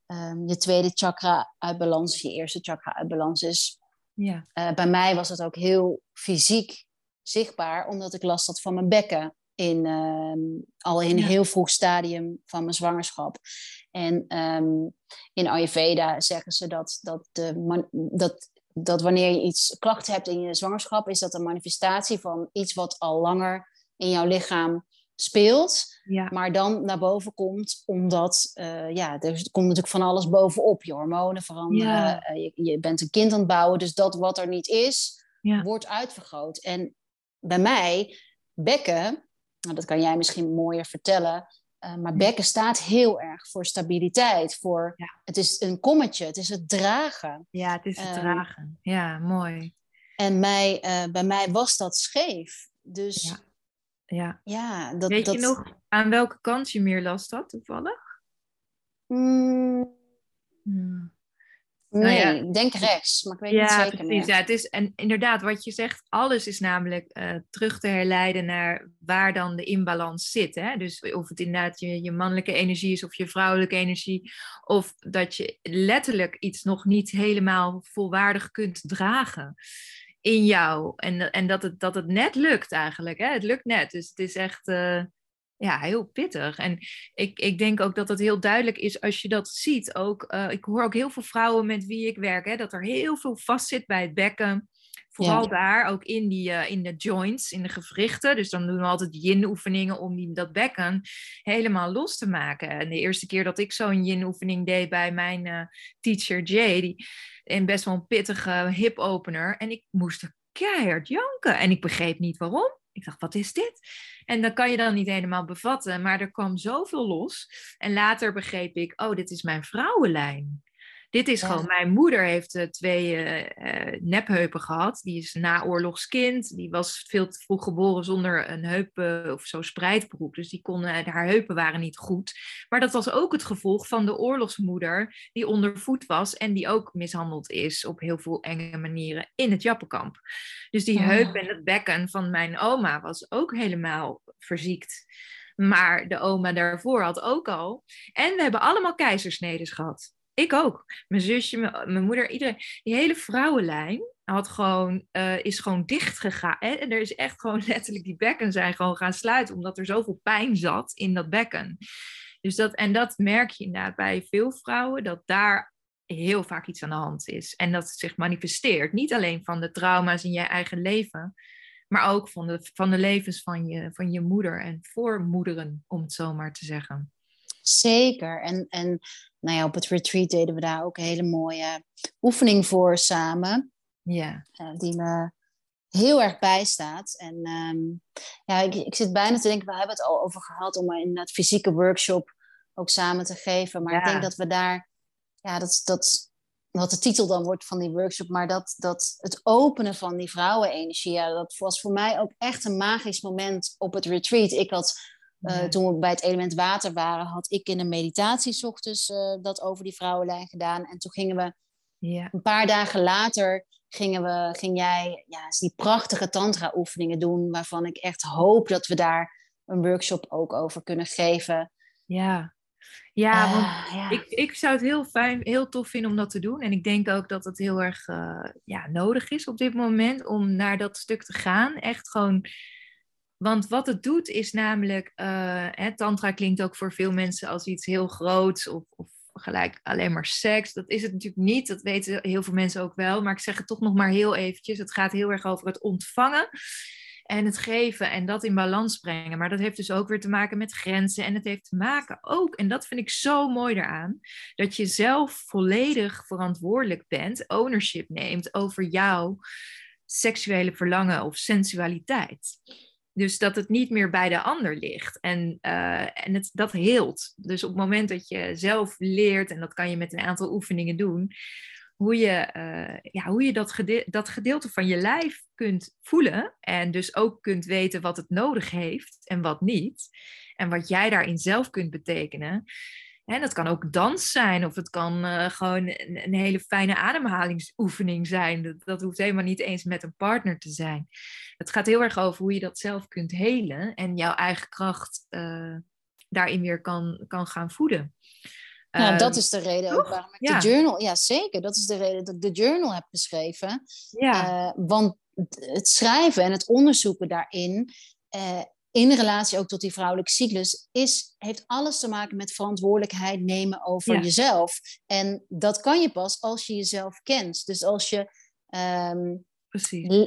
A: um, je tweede chakra uit balans is, je eerste chakra uit balans is. Ja. Uh, bij mij was het ook heel fysiek zichtbaar, omdat ik last had van mijn bekken. In, uh, al in een heel vroeg stadium van mijn zwangerschap. En um, in Ayurveda zeggen ze dat, dat, de dat, dat wanneer je iets klachten hebt in je zwangerschap, is dat een manifestatie van iets wat al langer in jouw lichaam speelt, ja. maar dan naar boven komt, omdat uh, ja, er komt natuurlijk van alles bovenop. Je hormonen veranderen, ja. uh, je, je, bent een kind aan het bouwen, dus dat wat er niet is, ja. wordt uitvergroot. En bij mij, bekken, nou, dat kan jij misschien mooier vertellen, uh, maar bekken staat heel erg voor stabiliteit. Voor, ja. Het is een kommetje, het is het dragen.
B: Ja, het is het uh, dragen. Ja, mooi.
A: En mij, uh, bij mij was dat scheef. Dus
B: ja, ja.
A: ja dat,
B: Weet
A: dat...
B: je nog aan welke kant je meer last had toevallig?
A: Mm. Hmm. Nee, nou ja. ik denk rechts, maar ik weet
B: ja,
A: niet zeker
B: precies, Ja, het is, en inderdaad, wat je zegt, alles is namelijk uh, terug te herleiden naar waar dan de imbalans zit. Hè? Dus of het inderdaad je, je mannelijke energie is of je vrouwelijke energie. Of dat je letterlijk iets nog niet helemaal volwaardig kunt dragen in jou. En, en dat, het, dat het net lukt eigenlijk. Hè? Het lukt net. Dus het is echt... Uh, ja, heel pittig. En ik, ik denk ook dat het heel duidelijk is als je dat ziet. Ook, uh, ik hoor ook heel veel vrouwen met wie ik werk, hè, dat er heel veel vast zit bij het bekken. Vooral ja. daar, ook in, die, uh, in de joints, in de gewrichten. Dus dan doen we altijd yin-oefeningen om die, dat bekken helemaal los te maken. En de eerste keer dat ik zo'n yin-oefening deed bij mijn uh, teacher Jay, die, en best wel een pittige hip-opener. En ik moest keihard janken. En ik begreep niet waarom. Ik dacht, wat is dit? En dat kan je dan niet helemaal bevatten, maar er kwam zoveel los. En later begreep ik, oh, dit is mijn vrouwenlijn. Dit is gewoon, mijn moeder heeft uh, twee uh, nepheupen gehad. Die is naoorlogskind. Die was veel te vroeg geboren zonder een heup of zo spreidbroek. Dus die kon, haar heupen waren niet goed. Maar dat was ook het gevolg van de oorlogsmoeder die ondervoed was en die ook mishandeld is op heel veel enge manieren in het Jappenkamp. Dus die oh. heup en het bekken van mijn oma was ook helemaal verziekt. Maar de oma daarvoor had ook al. En we hebben allemaal keizersnedes gehad. Ik ook. Mijn zusje, mijn, moeder, iedereen. Die hele vrouwenlijn had gewoon, uh, is gewoon dicht gegaan. En er is echt gewoon letterlijk, die bekken zijn gewoon gaan sluiten. Omdat er zoveel pijn zat in dat bekken. Dus dat, en dat merk je inderdaad bij veel vrouwen. Dat daar heel vaak iets aan de hand is. En dat het zich manifesteert. Niet alleen van de trauma's in je eigen leven maar ook van de, van de levens van je, van je moeder en voormoederen, om het zo maar te zeggen.
A: Zeker. En, en nou ja, op het retreat deden we daar ook een hele mooie oefening voor samen.
B: Ja.
A: Uh, die me heel erg bijstaat. En um, ja, ik, ik zit bijna te denken, we hebben het al over gehad om in dat fysieke workshop ook samen te geven. Maar ik denk dat we daar, ja, dat, dat wat de titel dan wordt van die workshop, maar dat, dat het openen van die vrouwenenergie, ja, dat was voor mij ook echt een magisch moment op het retreat. Ik had, uh, toen we bij het element water waren, had ik in een meditatie ochtends uh, dat over die vrouwenlijn gedaan. En toen gingen we ja. een paar dagen later, gingen we, ging jij ja, die prachtige tantra oefeningen doen, waarvan ik echt hoop dat we daar een workshop ook over kunnen geven.
B: Ja, ja, want ah, Ik, ik zou het heel fijn, heel tof vinden om dat te doen. En ik denk ook dat het heel erg uh, ja, nodig is op dit moment om naar dat stuk te gaan. Echt gewoon. Want wat het doet is namelijk. Uh, hè, tantra klinkt ook voor veel mensen als iets heel groots of, of gelijk alleen maar seks. Dat is het natuurlijk niet. Dat weten heel veel mensen ook wel. Maar ik zeg het toch nog maar heel eventjes. Het gaat heel erg over het ontvangen en het geven en dat in balans brengen. Maar dat heeft dus ook weer te maken met grenzen. En het heeft te maken ook, en dat vind ik zo mooi daaraan, dat je zelf volledig verantwoordelijk bent, ownership neemt over jouw seksuele verlangen of sensualiteit. Dus dat het niet meer bij de ander ligt. En, uh, en dat heelt. Dus op het moment dat je zelf leert, en dat kan je met een aantal oefeningen doen, hoe je, uh, ja, hoe je dat, dat gedeelte van je lijf kunt voelen en dus ook kunt weten wat het nodig heeft en wat niet. En wat jij daarin zelf kunt betekenen. En dat kan ook dans zijn of het kan uh, gewoon een, een, hele fijne ademhalingsoefening zijn. Dat, dat, hoeft helemaal niet eens met een partner te zijn. Het gaat heel erg over hoe je dat zelf kunt helen en jouw eigen kracht uh, daarin weer kan, kan gaan voeden.
A: Nou, dat is de reden ook waarom ik de journal... Ja, zeker. Dat is de reden dat ik de journal heb geschreven. Ja. Uh, want het schrijven en het onderzoeken daarin... Uh, in relatie ook tot die vrouwelijke cyclus... Is, heeft alles te maken met verantwoordelijkheid nemen over jezelf. En dat kan je pas als je jezelf kent. Dus als je um,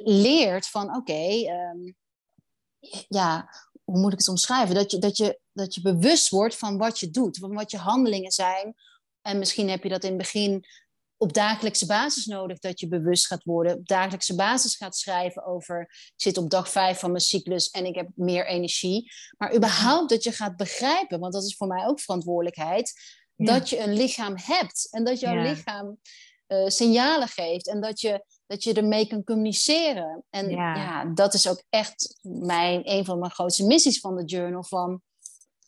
A: leert van... Oké, okay, um, ehm, ja, hoe moet ik het omschrijven? Dat je, dat, je, dat je bewust wordt van wat je doet, van wat je handelingen zijn. En misschien heb je dat in het begin op dagelijkse basis nodig dat je bewust gaat worden. Op dagelijkse basis gaat schrijven over... ik zit op dag vijf van mijn cyclus en ik heb meer energie. Maar überhaupt dat je gaat begrijpen, want dat is voor mij ook verantwoordelijkheid... dat je een lichaam hebt en dat jouw lichaam uh, signalen geeft. En dat je dat je ermee kan communiceren. En ja. dat is ook echt mijn, een van mijn grootste missies van de journal. Van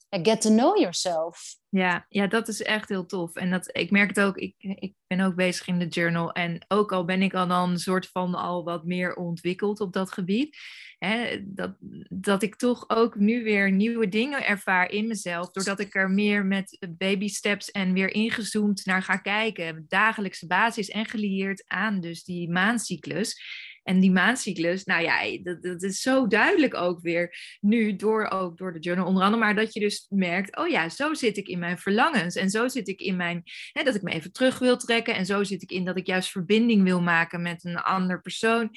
A: get to know yourself.
B: Ja, ja, dat is echt heel tof. En dat, ik merk het ook, ik, ik ben ook bezig in de journal. En ook al ben ik al dan een soort van al wat meer ontwikkeld op dat gebied. Hè, dat, dat ik toch ook nu weer nieuwe dingen ervaar in mezelf. Doordat ik er meer met baby steps en weer ingezoomd naar ga kijken. Dagelijkse basis en gelieerd aan dus die maancyclus. En die maandcyclus, nou ja, dat, dat, is zo duidelijk ook weer nu door, ook door de journal onder andere. Maar dat je dus merkt, oh ja, zo zit ik in mijn verlangens. En zo zit ik in mijn, hè, dat ik me even terug wil trekken. En zo zit ik in dat ik juist verbinding wil maken met een ander persoon.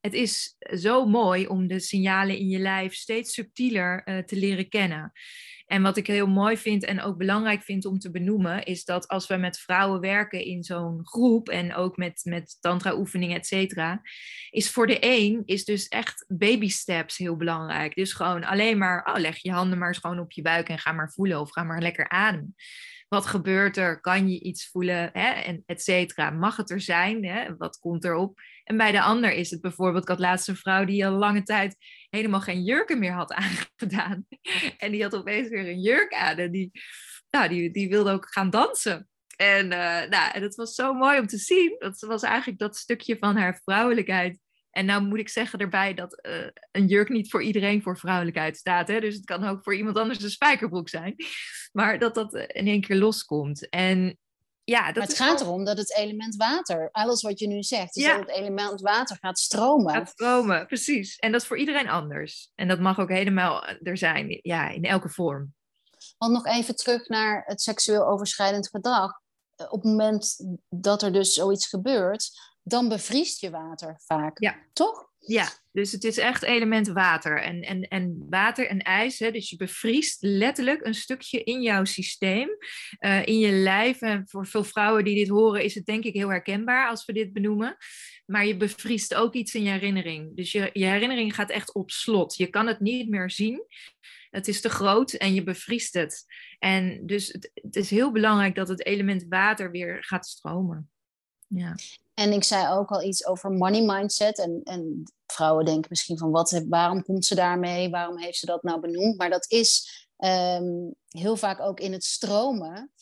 B: Het is zo mooi om de signalen in je lijf steeds subtieler uh, te leren kennen. En wat ik heel mooi vind en ook belangrijk vind om te benoemen, is dat als we met vrouwen werken in zo'n groep en ook met, met tantra-oefeningen, et cetera, is voor de een is dus echt baby steps heel belangrijk. Dus gewoon alleen maar, oh, leg je handen maar eens gewoon op je buik en ga maar voelen of ga maar lekker ademen. Wat gebeurt er? Kan je iets voelen? Hè? En et cetera. Mag het er zijn? Hè? Wat komt erop? En bij de ander is het bijvoorbeeld, ik had laatst een vrouw die al lange tijd helemaal geen jurken meer had aangedaan. En die had opeens weer een jurk aan en die, nou, die, die wilde ook gaan dansen. En, uh, nou, en het was zo mooi om te zien. Dat was eigenlijk dat stukje van haar vrouwelijkheid. En nou moet ik zeggen erbij dat uh, een jurk niet voor iedereen voor vrouwelijkheid staat. Hè? Dus het kan ook voor iemand anders een spijkerbroek zijn. Maar dat dat in één keer loskomt. En ja, dat
A: maar het gaat erom dat het element water, alles wat je nu zegt, is dat het element water gaat stromen.
B: Gaat stromen, precies. En dat is voor iedereen anders. En dat mag ook helemaal er zijn, ja, in elke vorm.
A: Want nog even terug naar het seksueel overschrijdend gedrag. Op het moment dat er dus zoiets gebeurt, dan bevriest je water vaak. Ja. Toch?
B: Ja, dus het is echt element water. En, en, en water en ijs, hè, dus je bevriest letterlijk een stukje in jouw systeem, uh, in je lijf. En voor veel vrouwen die dit horen, is het denk ik heel herkenbaar als we dit benoemen. Maar je bevriest ook iets in je herinnering. Dus je, je herinnering gaat echt op slot. Je kan het niet meer zien. Het is te groot en je bevriest het. En dus het, het is heel belangrijk dat het element water weer gaat stromen. Ja.
A: En ik zei ook al iets over money mindset. En, en vrouwen denken misschien van wat, waarom komt ze daarmee? Waarom heeft ze dat nou benoemd? Maar dat is ehm, heel vaak ook in het stromen.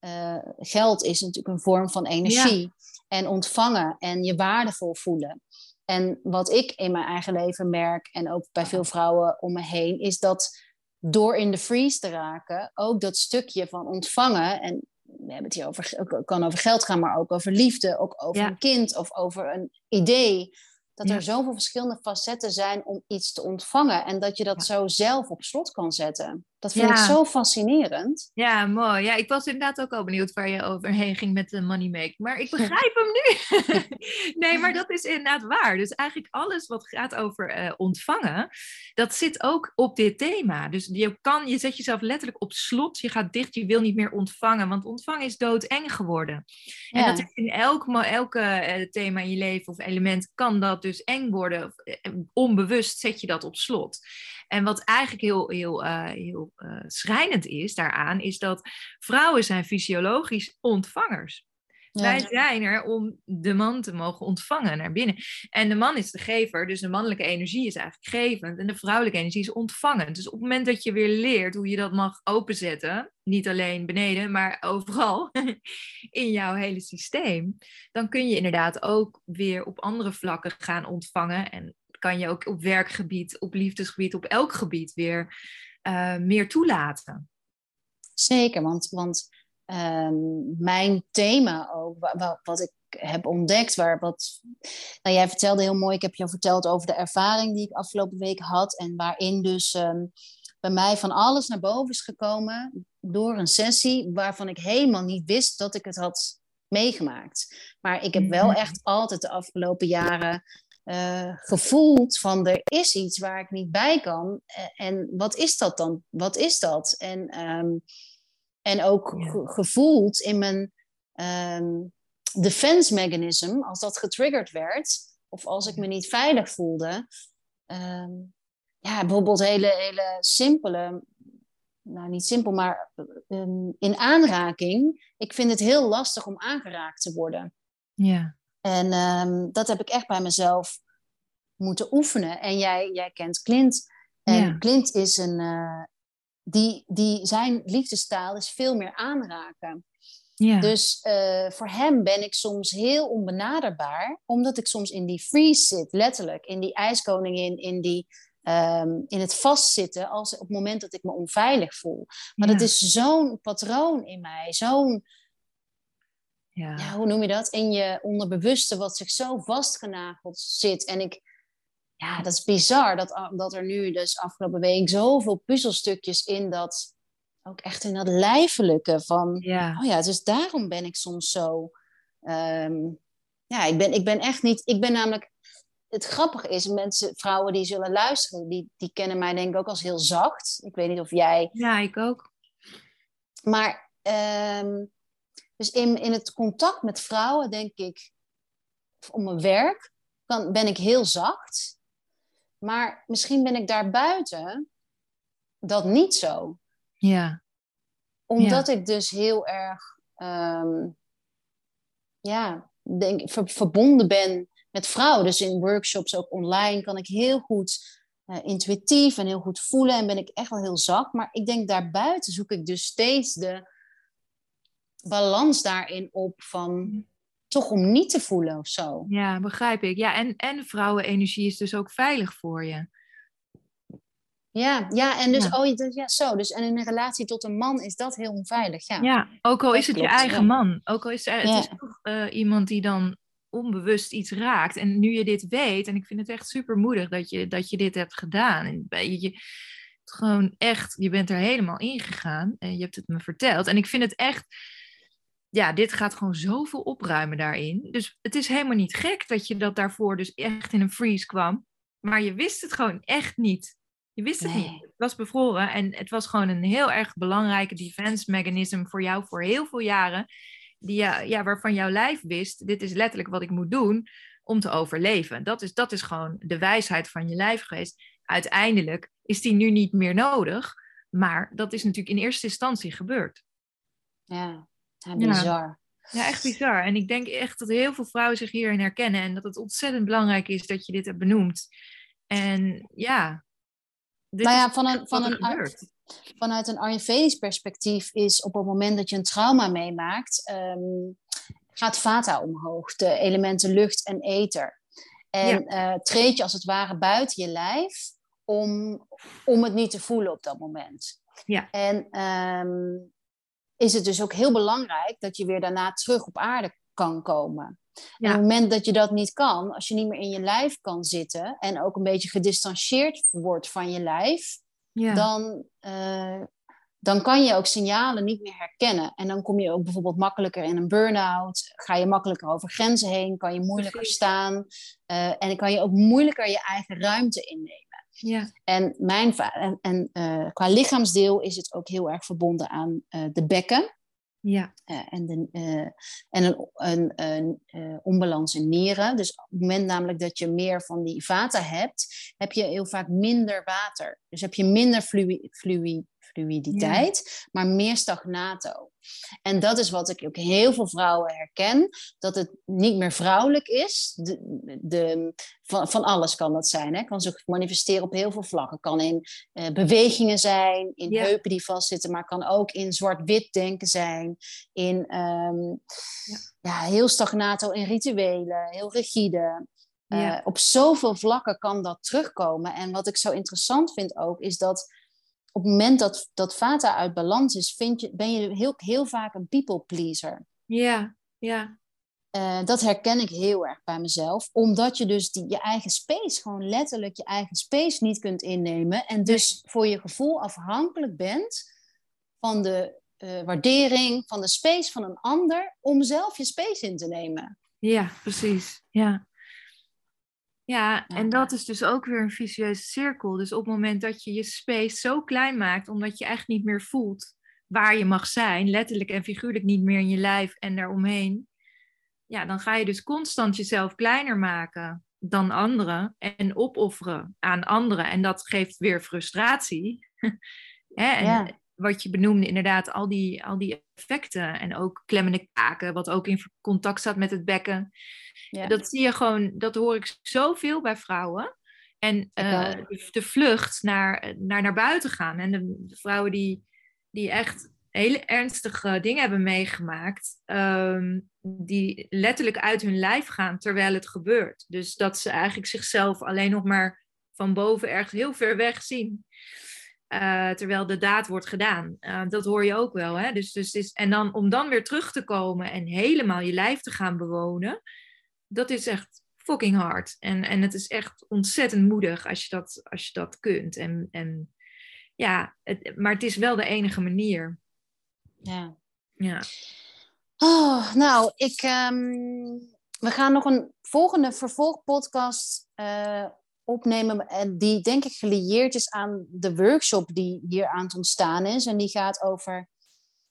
A: Uh, geld is natuurlijk een vorm van energie. En ontvangen en je waardevol voelen. En wat ik in mijn eigen leven merk, en ook bij veel vrouwen om me heen, is dat door in de freeze te raken, ook dat stukje van ontvangen en we hebben het hier over, het kan over geld gaan, maar ook over liefde, ook over een kind of over een idee. Dat er zoveel verschillende facetten zijn om iets te ontvangen en dat je dat zo zelf op slot kan zetten. Dat vind ik zo fascinerend.
B: Ja, mooi. Ja, ik was inderdaad ook al benieuwd waar je overheen ging met de money make. Maar ik begrijp hem nu. nee, maar dat is inderdaad waar. Dus eigenlijk alles wat gaat over uh, ontvangen, dat zit ook op dit thema. Dus je, kan, je zet jezelf letterlijk op slot. Je gaat dicht, je wil niet meer ontvangen. Want ontvangen is doodeng geworden. En dat is in elk, elke uh, thema in je leven of element kan dat dus eng worden. Uh, onbewust zet je dat op slot. En wat eigenlijk heel, heel, uh, heel uh, schrijnend is daaraan, is dat vrouwen zijn fysiologisch ontvangers. Wij zijn er om de man te mogen ontvangen naar binnen. En de man is de gever, dus de mannelijke energie is eigenlijk gevend en de vrouwelijke energie is ontvangend. Dus op het moment dat je weer leert hoe je dat mag openzetten, niet alleen beneden, maar overal in jouw hele systeem, dan kun je inderdaad ook weer op andere vlakken gaan ontvangen en kan je ook op werkgebied, op liefdesgebied, op elk gebied weer uh, meer toelaten.
A: Zeker, want, want um, mijn thema ook, wat, wat ik heb ontdekt, waar wat. Nou, jij vertelde heel mooi, ik heb je verteld over de ervaring die ik afgelopen week had. En waarin dus um, bij mij van alles naar boven is gekomen door een sessie waarvan ik helemaal niet wist dat ik het had meegemaakt. Maar ik heb wel mhm. echt altijd de afgelopen jaren uh, gevoeld van er is iets waar ik niet bij kan. Eh, en wat is dat dan? Wat is dat? En, um, en ook gevoeld in mijn um, defense mechanism, als dat getriggerd werd, of als ik me niet veilig voelde. Um, ja, bijvoorbeeld hele, hele simpele, nou niet simpel, maar in aanraking. Ik vind het heel lastig om aangeraakt te worden.
B: Ja.
A: En um, dat heb ik echt bij mezelf moeten oefenen. En jij, jij kent Clint. En Clint is een. Uh, die, die, zijn liefdestaal is veel meer aanraken. Ja. Dus uh, voor hem ben ik soms heel onbenaderbaar, omdat ik soms in die freeze zit, letterlijk, in die ijskoningin, in, die, um, in het vastzitten, als, op het moment dat ik me onveilig voel. Maar ja. dat is zo'n patroon in mij, zo'n ja. ja. hoe noem je dat? In je onderbewuste, wat zich zo vastgenageld zit. En ik, ja, dat is bizar dat, dat er nu dus afgelopen week zoveel puzzelstukjes in dat, ook echt in dat lijfelijke van, ja. oh ja, dus daarom ben ik soms zo, um, ja, ik ben, ik ben echt niet, ik ben namelijk, het grappige is, mensen, vrouwen die zullen luisteren, die, die kennen mij denk ik ook als heel zacht. Ik weet niet of jij...
B: Ja, ik ook.
A: Maar um, dus in, in het contact met vrouwen denk ik, om mijn werk, kan, ben ik heel zacht. Maar misschien ben ik daar buiten dat niet zo.
B: Ja.
A: Omdat ik dus heel erg, ehm, ja, denk, verbonden ben met vrouwen. Dus in workshops, ook online, kan ik heel goed uh, intuïtief en heel goed voelen. En ben ik echt wel heel zacht. Maar ik denk daarbuiten zoek ik dus steeds de balans daarin op van toch om niet te voelen of zo.
B: Ja, begrijp ik. Ja, en, en vrouwenenergie is dus ook veilig voor je.
A: Ja, ja, en dus, ja. oh, dus, ja, zo. Dus, en in een relatie tot een man is dat heel onveilig. Ja,
B: ja ook al is het je eigen man. Ook al is het, het is toch uh, iemand die dan onbewust iets raakt. En nu je dit weet, en ik vind het echt super moedig dat je, dat je dit hebt gedaan. En je, je, gewoon echt, je bent er helemaal ingegaan en je hebt het me verteld. En ik vind het echt ja, dit gaat gewoon zoveel opruimen daarin. Dus het is helemaal niet gek dat je dat daarvoor dus echt in een freeze kwam. Maar je wist het gewoon echt niet. Je wist het niet. Het was bevroren en het was gewoon een heel erg belangrijke defense mechanism voor jou voor heel veel jaren. Die, ja, ja, waarvan jouw lijf wist, dit is letterlijk wat ik moet doen om te overleven. Dat is, dat is gewoon de wijsheid van je lijf geweest. Uiteindelijk is die nu niet meer nodig, maar dat is natuurlijk in eerste instantie gebeurd.
A: Ja, ja, bizar.
B: Ja. echt bizar. En ik denk echt dat heel veel vrouwen zich hierin herkennen en dat het ontzettend belangrijk is dat je dit hebt benoemd. En ja.
A: nou ja, van een, van een, vanuit een Ayurvedisch perspectief is op het moment dat je een trauma meemaakt, um, gaat vata omhoog, de elementen lucht en ether. En ja. uh, treed je als het ware buiten je lijf om, om het niet te voelen op dat moment.
B: Ja.
A: En um, is het dus ook heel belangrijk dat je weer daarna terug op aarde kan komen. En op het moment dat je dat niet kan, als je niet meer in je lijf kan zitten en ook een beetje gedistanceerd wordt van je lijf, ja. dan, uh, dan kan je ook signalen niet meer herkennen. En dan kom je ook bijvoorbeeld makkelijker in een burn-out, ga je makkelijker over grenzen heen, kan je moeilijker staan uh, en dan kan je ook moeilijker je eigen ruimte innemen.
B: Ja.
A: En, mijn, en, en uh, qua lichaamsdeel is het ook heel erg verbonden aan uh, de bekken.
B: Ja.
A: Uh, en de, en een, een, een onbalans in nieren. Dus op het moment namelijk dat je meer van die vata hebt, heb je heel vaak minder water. Dus heb je minder fluï, fluï, fluiditeit, maar meer stagnato. En dat is wat ik ook heel veel vrouwen herken, dat het niet meer vrouwelijk is. De, de, van, van alles kan dat zijn. Hè? Kan zich manifesteren op heel veel vlakken. Kan in uh, bewegingen zijn, in ja. heupen die vastzitten, maar kan ook in zwart-wit denken zijn. In um, ja. ja. heel stagnato in rituelen, heel rigide. Uh, op zoveel vlakken kan dat terugkomen. En wat ik zo interessant vind ook, is dat op het moment dat, dat Vata uit balans is, vind je, ben je heel, heel vaak een people pleaser.
B: Ja, ja.
A: Uh, dat herken ik heel erg bij mezelf, omdat je dus die, je eigen space, gewoon letterlijk je eigen space niet kunt innemen. En dus voor je gevoel afhankelijk bent van de uh, waardering, van de space van een ander, om zelf je space in te nemen.
B: Ja, precies. Ja. Ja, en dat is dus ook weer een vicieuze cirkel. Dus op het moment dat je je space zo klein maakt, omdat je echt niet meer voelt waar je mag zijn, letterlijk en figuurlijk niet meer in je lijf en daaromheen, ja, dan ga je dus constant jezelf kleiner maken dan anderen en opofferen aan anderen. En dat geeft weer frustratie. En ja. Wat je benoemde, inderdaad, al die, al die effecten en ook klemmende kaken, wat ook in contact staat met het bekken. Ja. Dat zie je gewoon, dat hoor ik zoveel bij vrouwen. En uh, de, vlucht naar, naar naar buiten gaan. En de, de vrouwen die, die echt hele ernstige dingen hebben meegemaakt, um, die letterlijk uit hun lijf gaan terwijl het gebeurt. Dus dat ze eigenlijk zichzelf alleen nog maar van boven ergens heel ver weg zien. Uh, terwijl de daad wordt gedaan. Uh, dat hoor je ook wel. Hè? Dus, dus is, en dan om dan weer terug te komen en helemaal je lijf te gaan bewonen dat is echt fucking hard. En, en het is echt ontzettend moedig als je dat, als je dat kunt. En, en ja, het, maar het is wel de enige manier.
A: Ja.
B: Ja.
A: Oh, nou, ik, um, we gaan nog een volgende vervolgpodcast uh, opnemen. En die denk ik gelieerd is aan de workshop die hier aan het ontstaan is. En die gaat over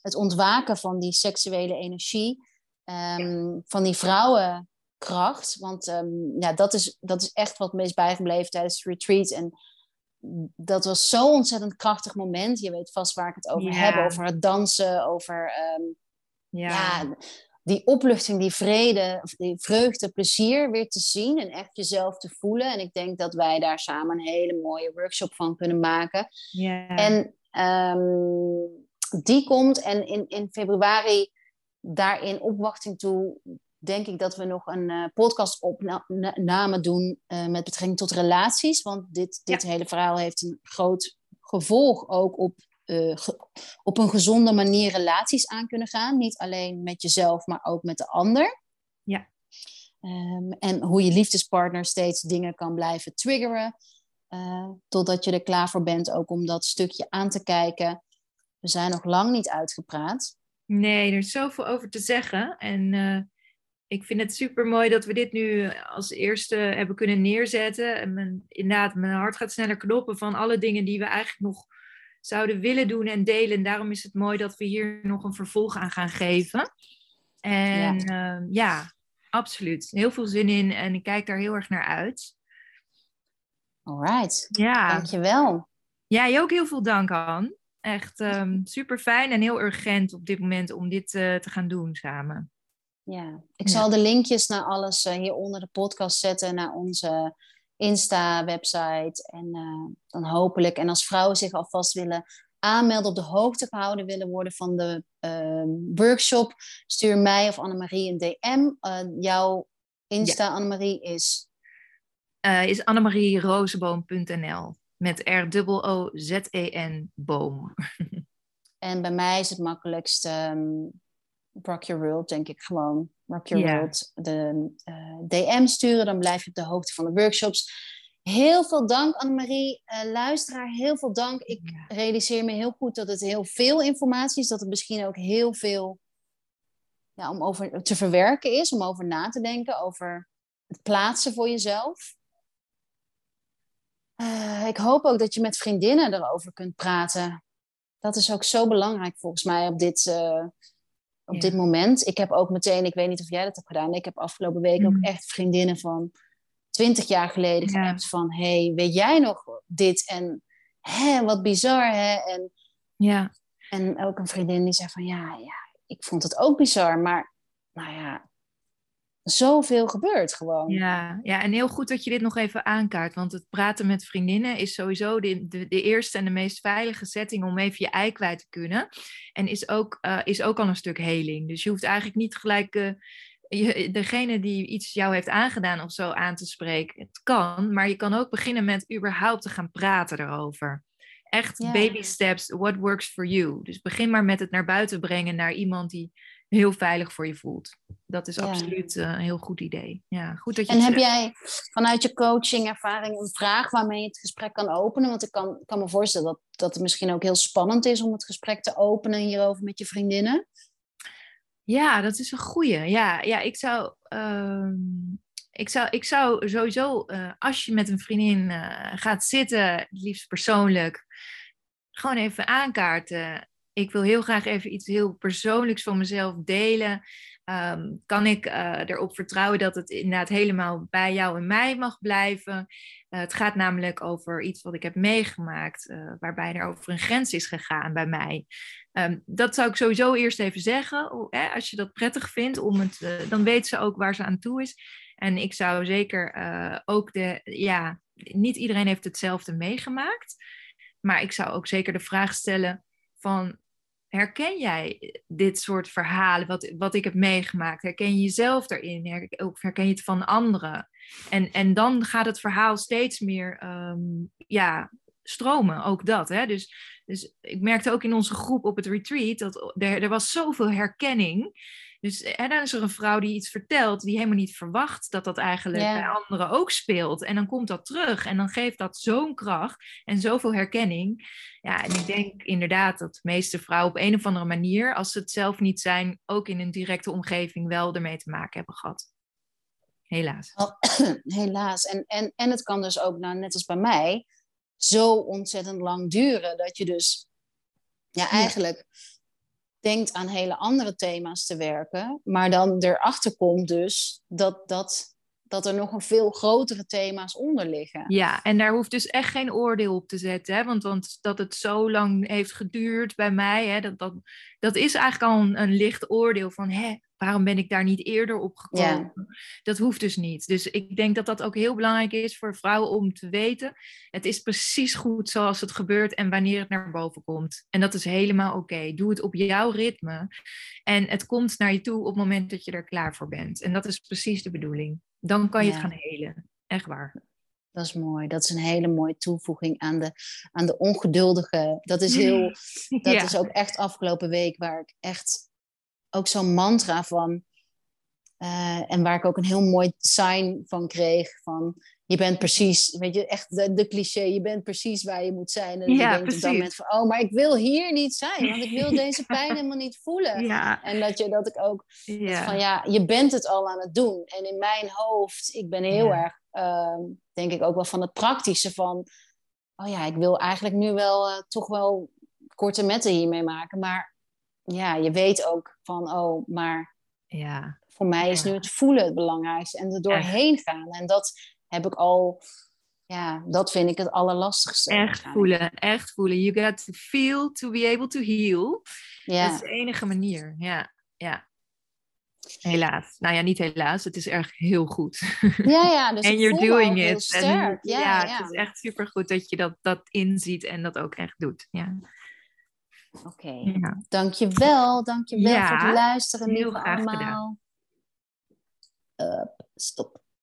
A: het ontwaken van die seksuele energie. Um, ja. Van die vrouwen kracht. Want um, ja, dat, is, dat is echt wat me is bijgebleven tijdens de retreat. En dat was zo'n ontzettend krachtig moment. Je weet vast waar ik het over heb, over het dansen, over ehm, ja. ja. Die opluchting, die vrede, die vreugde, plezier weer te zien en echt jezelf te voelen. En ik denk dat wij daar samen een hele mooie workshop van kunnen maken.
B: Ja.
A: En um, die komt en in, in februari daarin opwachting toe denk ik dat we nog een uh, podcast opname doen uh, met betrekking tot relaties. Want dit, dit hele verhaal heeft een groot gevolg ook op, uh, op een gezonde manier relaties aan kunnen gaan. Niet alleen met jezelf, maar ook met de ander.
B: Ja.
A: Um, en hoe je liefdespartner steeds dingen kan blijven triggeren. totdat je er klaar voor bent ook om dat stukje aan te kijken. We zijn nog lang niet uitgepraat.
B: Nee, er is zoveel over te zeggen. En ik vind het super mooi dat we dit nu als eerste hebben kunnen neerzetten. En mijn, inderdaad, mijn hart gaat sneller kloppen van alle dingen die we eigenlijk nog zouden willen doen en delen. En daarom is het mooi dat we hier nog een vervolg aan gaan geven. En ja, uh, ja absoluut. Heel veel zin in en ik kijk daar heel erg naar uit.
A: Alright.
B: Ja.
A: Dankjewel.
B: Jij ook heel veel dank, Han. Echt um, ehm, super fijn en heel urgent op dit moment om dit uh, te gaan doen samen.
A: Ja, ik zal de linkjes naar alles uh, hier onder de podcast zetten, naar onze Insta-website. En uh, dan hopelijk, en als vrouwen zich alvast willen aanmelden, op de hoogte gehouden willen worden van de uh, workshop, stuur mij of Annemarie een DM. Uh, jouw Insta, ja. Annemarie, is?
B: is annemarierozenboom.nl met R-O-Z-E-N boom.
A: en bij mij is het makkelijkst um, Rock Your World, denk ik gewoon. Rock Your World, de uh, DM sturen. Dan blijf je op de hoogte van de workshops. Heel veel dank, Annemarie. Uh, luisteraar, heel veel dank. Ik realiseer me heel goed dat het heel veel informatie is. Dat het misschien ook heel veel ja, om over te verwerken is. Om over na te denken. Over het plaatsen voor jezelf. Uh, ik hoop ook dat je met vriendinnen erover kunt praten. Dat is ook zo belangrijk volgens mij op dit, op dit moment. Ik heb ook meteen, ik weet niet of jij dat hebt gedaan, ik heb afgelopen week ook mm. echt vriendinnen van twintig jaar geleden ja. van, hey, weet jij nog dit? En hè, wat bizar, hè? En,
B: ja.
A: en ook een vriendin die zei van, ja, ja, ik vond het ook bizar, maar nou ja, zoveel gebeurt gewoon.
B: Ja, ja, en heel goed dat je dit nog even aankaart. Want het praten met vriendinnen is sowieso de, de, de eerste en de meest veilige setting om even je ei kwijt te kunnen. En is ook, uh, is ook al een stuk heling. Dus je hoeft eigenlijk niet gelijk uh, je, degene die iets jou heeft aangedaan of zo aan te spreken. Het kan, maar je kan ook beginnen met überhaupt te gaan praten erover. Echt yeah. baby steps, what works for you. Dus begin maar met het naar buiten brengen naar iemand die heel veilig voor je voelt. Dat is ja. absoluut uh, een heel goed idee. Ja, goed dat je
A: en heb jij vanuit je coaching ervaring een vraag waarmee je het gesprek kan openen? Want ik kan, kan me voorstellen dat, dat het misschien ook heel spannend is om het gesprek te openen hierover met je vriendinnen.
B: Ja, dat is een goeie. Ja, ja ik zou... Uh, ik zou, ik zou sowieso, uh, als je met een vriendin uh, gaat zitten, liefst persoonlijk, gewoon even aankaarten ik wil heel graag even iets heel persoonlijks van mezelf delen. Um, kan ik uh, erop vertrouwen dat het inderdaad helemaal bij jou en mij mag blijven? Uh, het gaat namelijk over iets wat ik heb meegemaakt, uh, waarbij er over een grens is gegaan bij mij. Um, dat zou ik sowieso eerst even zeggen. Oh, als je dat prettig vindt, om het, dan weet ze ook waar ze aan toe is. En ik zou zeker ook de, ja, niet iedereen heeft hetzelfde meegemaakt. Maar ik zou ook zeker de vraag stellen van herken jij dit soort verhalen, wat, wat ik heb meegemaakt? Herken je jezelf daarin? Of herken je het van anderen? En, en dan gaat het verhaal steeds meer um, ja, stromen, ook dat. Hè? Dus, dus ik merkte ook in onze groep op het retreat dat er, er was zoveel herkenning. Dus dan is er een vrouw die iets vertelt die helemaal niet verwacht dat dat eigenlijk yeah. bij anderen ook speelt. En dan komt dat terug en dan geeft dat zo'n kracht en zoveel herkenning. Ja, en ik denk inderdaad dat de meeste vrouwen op een of andere manier, als ze het zelf niet zijn, ook in een directe omgeving wel ermee te maken hebben gehad. Helaas.
A: Oh, helaas. En, en, en het kan dus ook, nou, net als bij mij, zo ontzettend lang duren dat je dus ja, eigenlijk denkt aan hele andere thema's te werken, maar dan erachter komt dus dat dat dat er nog een veel grotere thema's onder liggen.
B: Ja, en daar hoeft dus echt geen oordeel op te zetten. Hè? Want, want dat het zo lang heeft geduurd bij mij, hè, dat, dat, dat is eigenlijk al een, een licht oordeel van hè, waarom ben ik daar niet eerder op gekomen? Dat hoeft dus niet. Dus ik denk dat dat ook heel belangrijk is voor vrouwen om te weten. Het is precies goed zoals het gebeurt en wanneer het naar boven komt. En dat is helemaal oké. Doe het op jouw ritme. En het komt naar je toe op het moment dat je er klaar voor bent. En dat is precies de bedoeling. Dan kan je het gaan helen. Echt waar.
A: Dat is mooi. Dat is een hele mooie toevoeging aan de, aan de ongeduldige. Dat is heel. Dat is ook echt afgelopen week waar ik echt ook zo'n mantra van. Uh, en waar ik ook een heel mooi sign van kreeg. Van je bent precies, weet je, echt de, de cliché, je bent precies waar je moet zijn. En ja, je denkt op dat moment van, oh, maar ik wil hier niet zijn, want ik wil deze pijn helemaal niet voelen. Ja. En dat, je, dat ik ook, ja. van ja, je bent het al aan het doen. En in mijn hoofd, ik ben heel erg, uh, denk ik ook wel van het praktische van, oh ja, ik wil eigenlijk nu wel uh, toch wel korte metten hiermee maken. Maar ja, je weet ook van, oh, maar ja. voor mij is nu het voelen het belangrijkste en er doorheen gaan. En dat heb ik al, ja, dat vind ik het allerlastigste.
B: Echt voelen, echt voelen. You got to feel to be able to heal. Ja. Dat is de enige manier, ja. ja. Helaas. Nou ja, niet helaas. Het is erg heel goed.
A: Ja, ja. Dus
B: en you're doing it. Sterk. En, ja, ja, ja, het is echt super goed dat je dat, dat inziet en dat ook echt doet. Ja.
A: Oké. Okay. Ja. Dankjewel. Dankjewel ja, voor het luisteren. Heel graag allemaal. gedaan. Stop.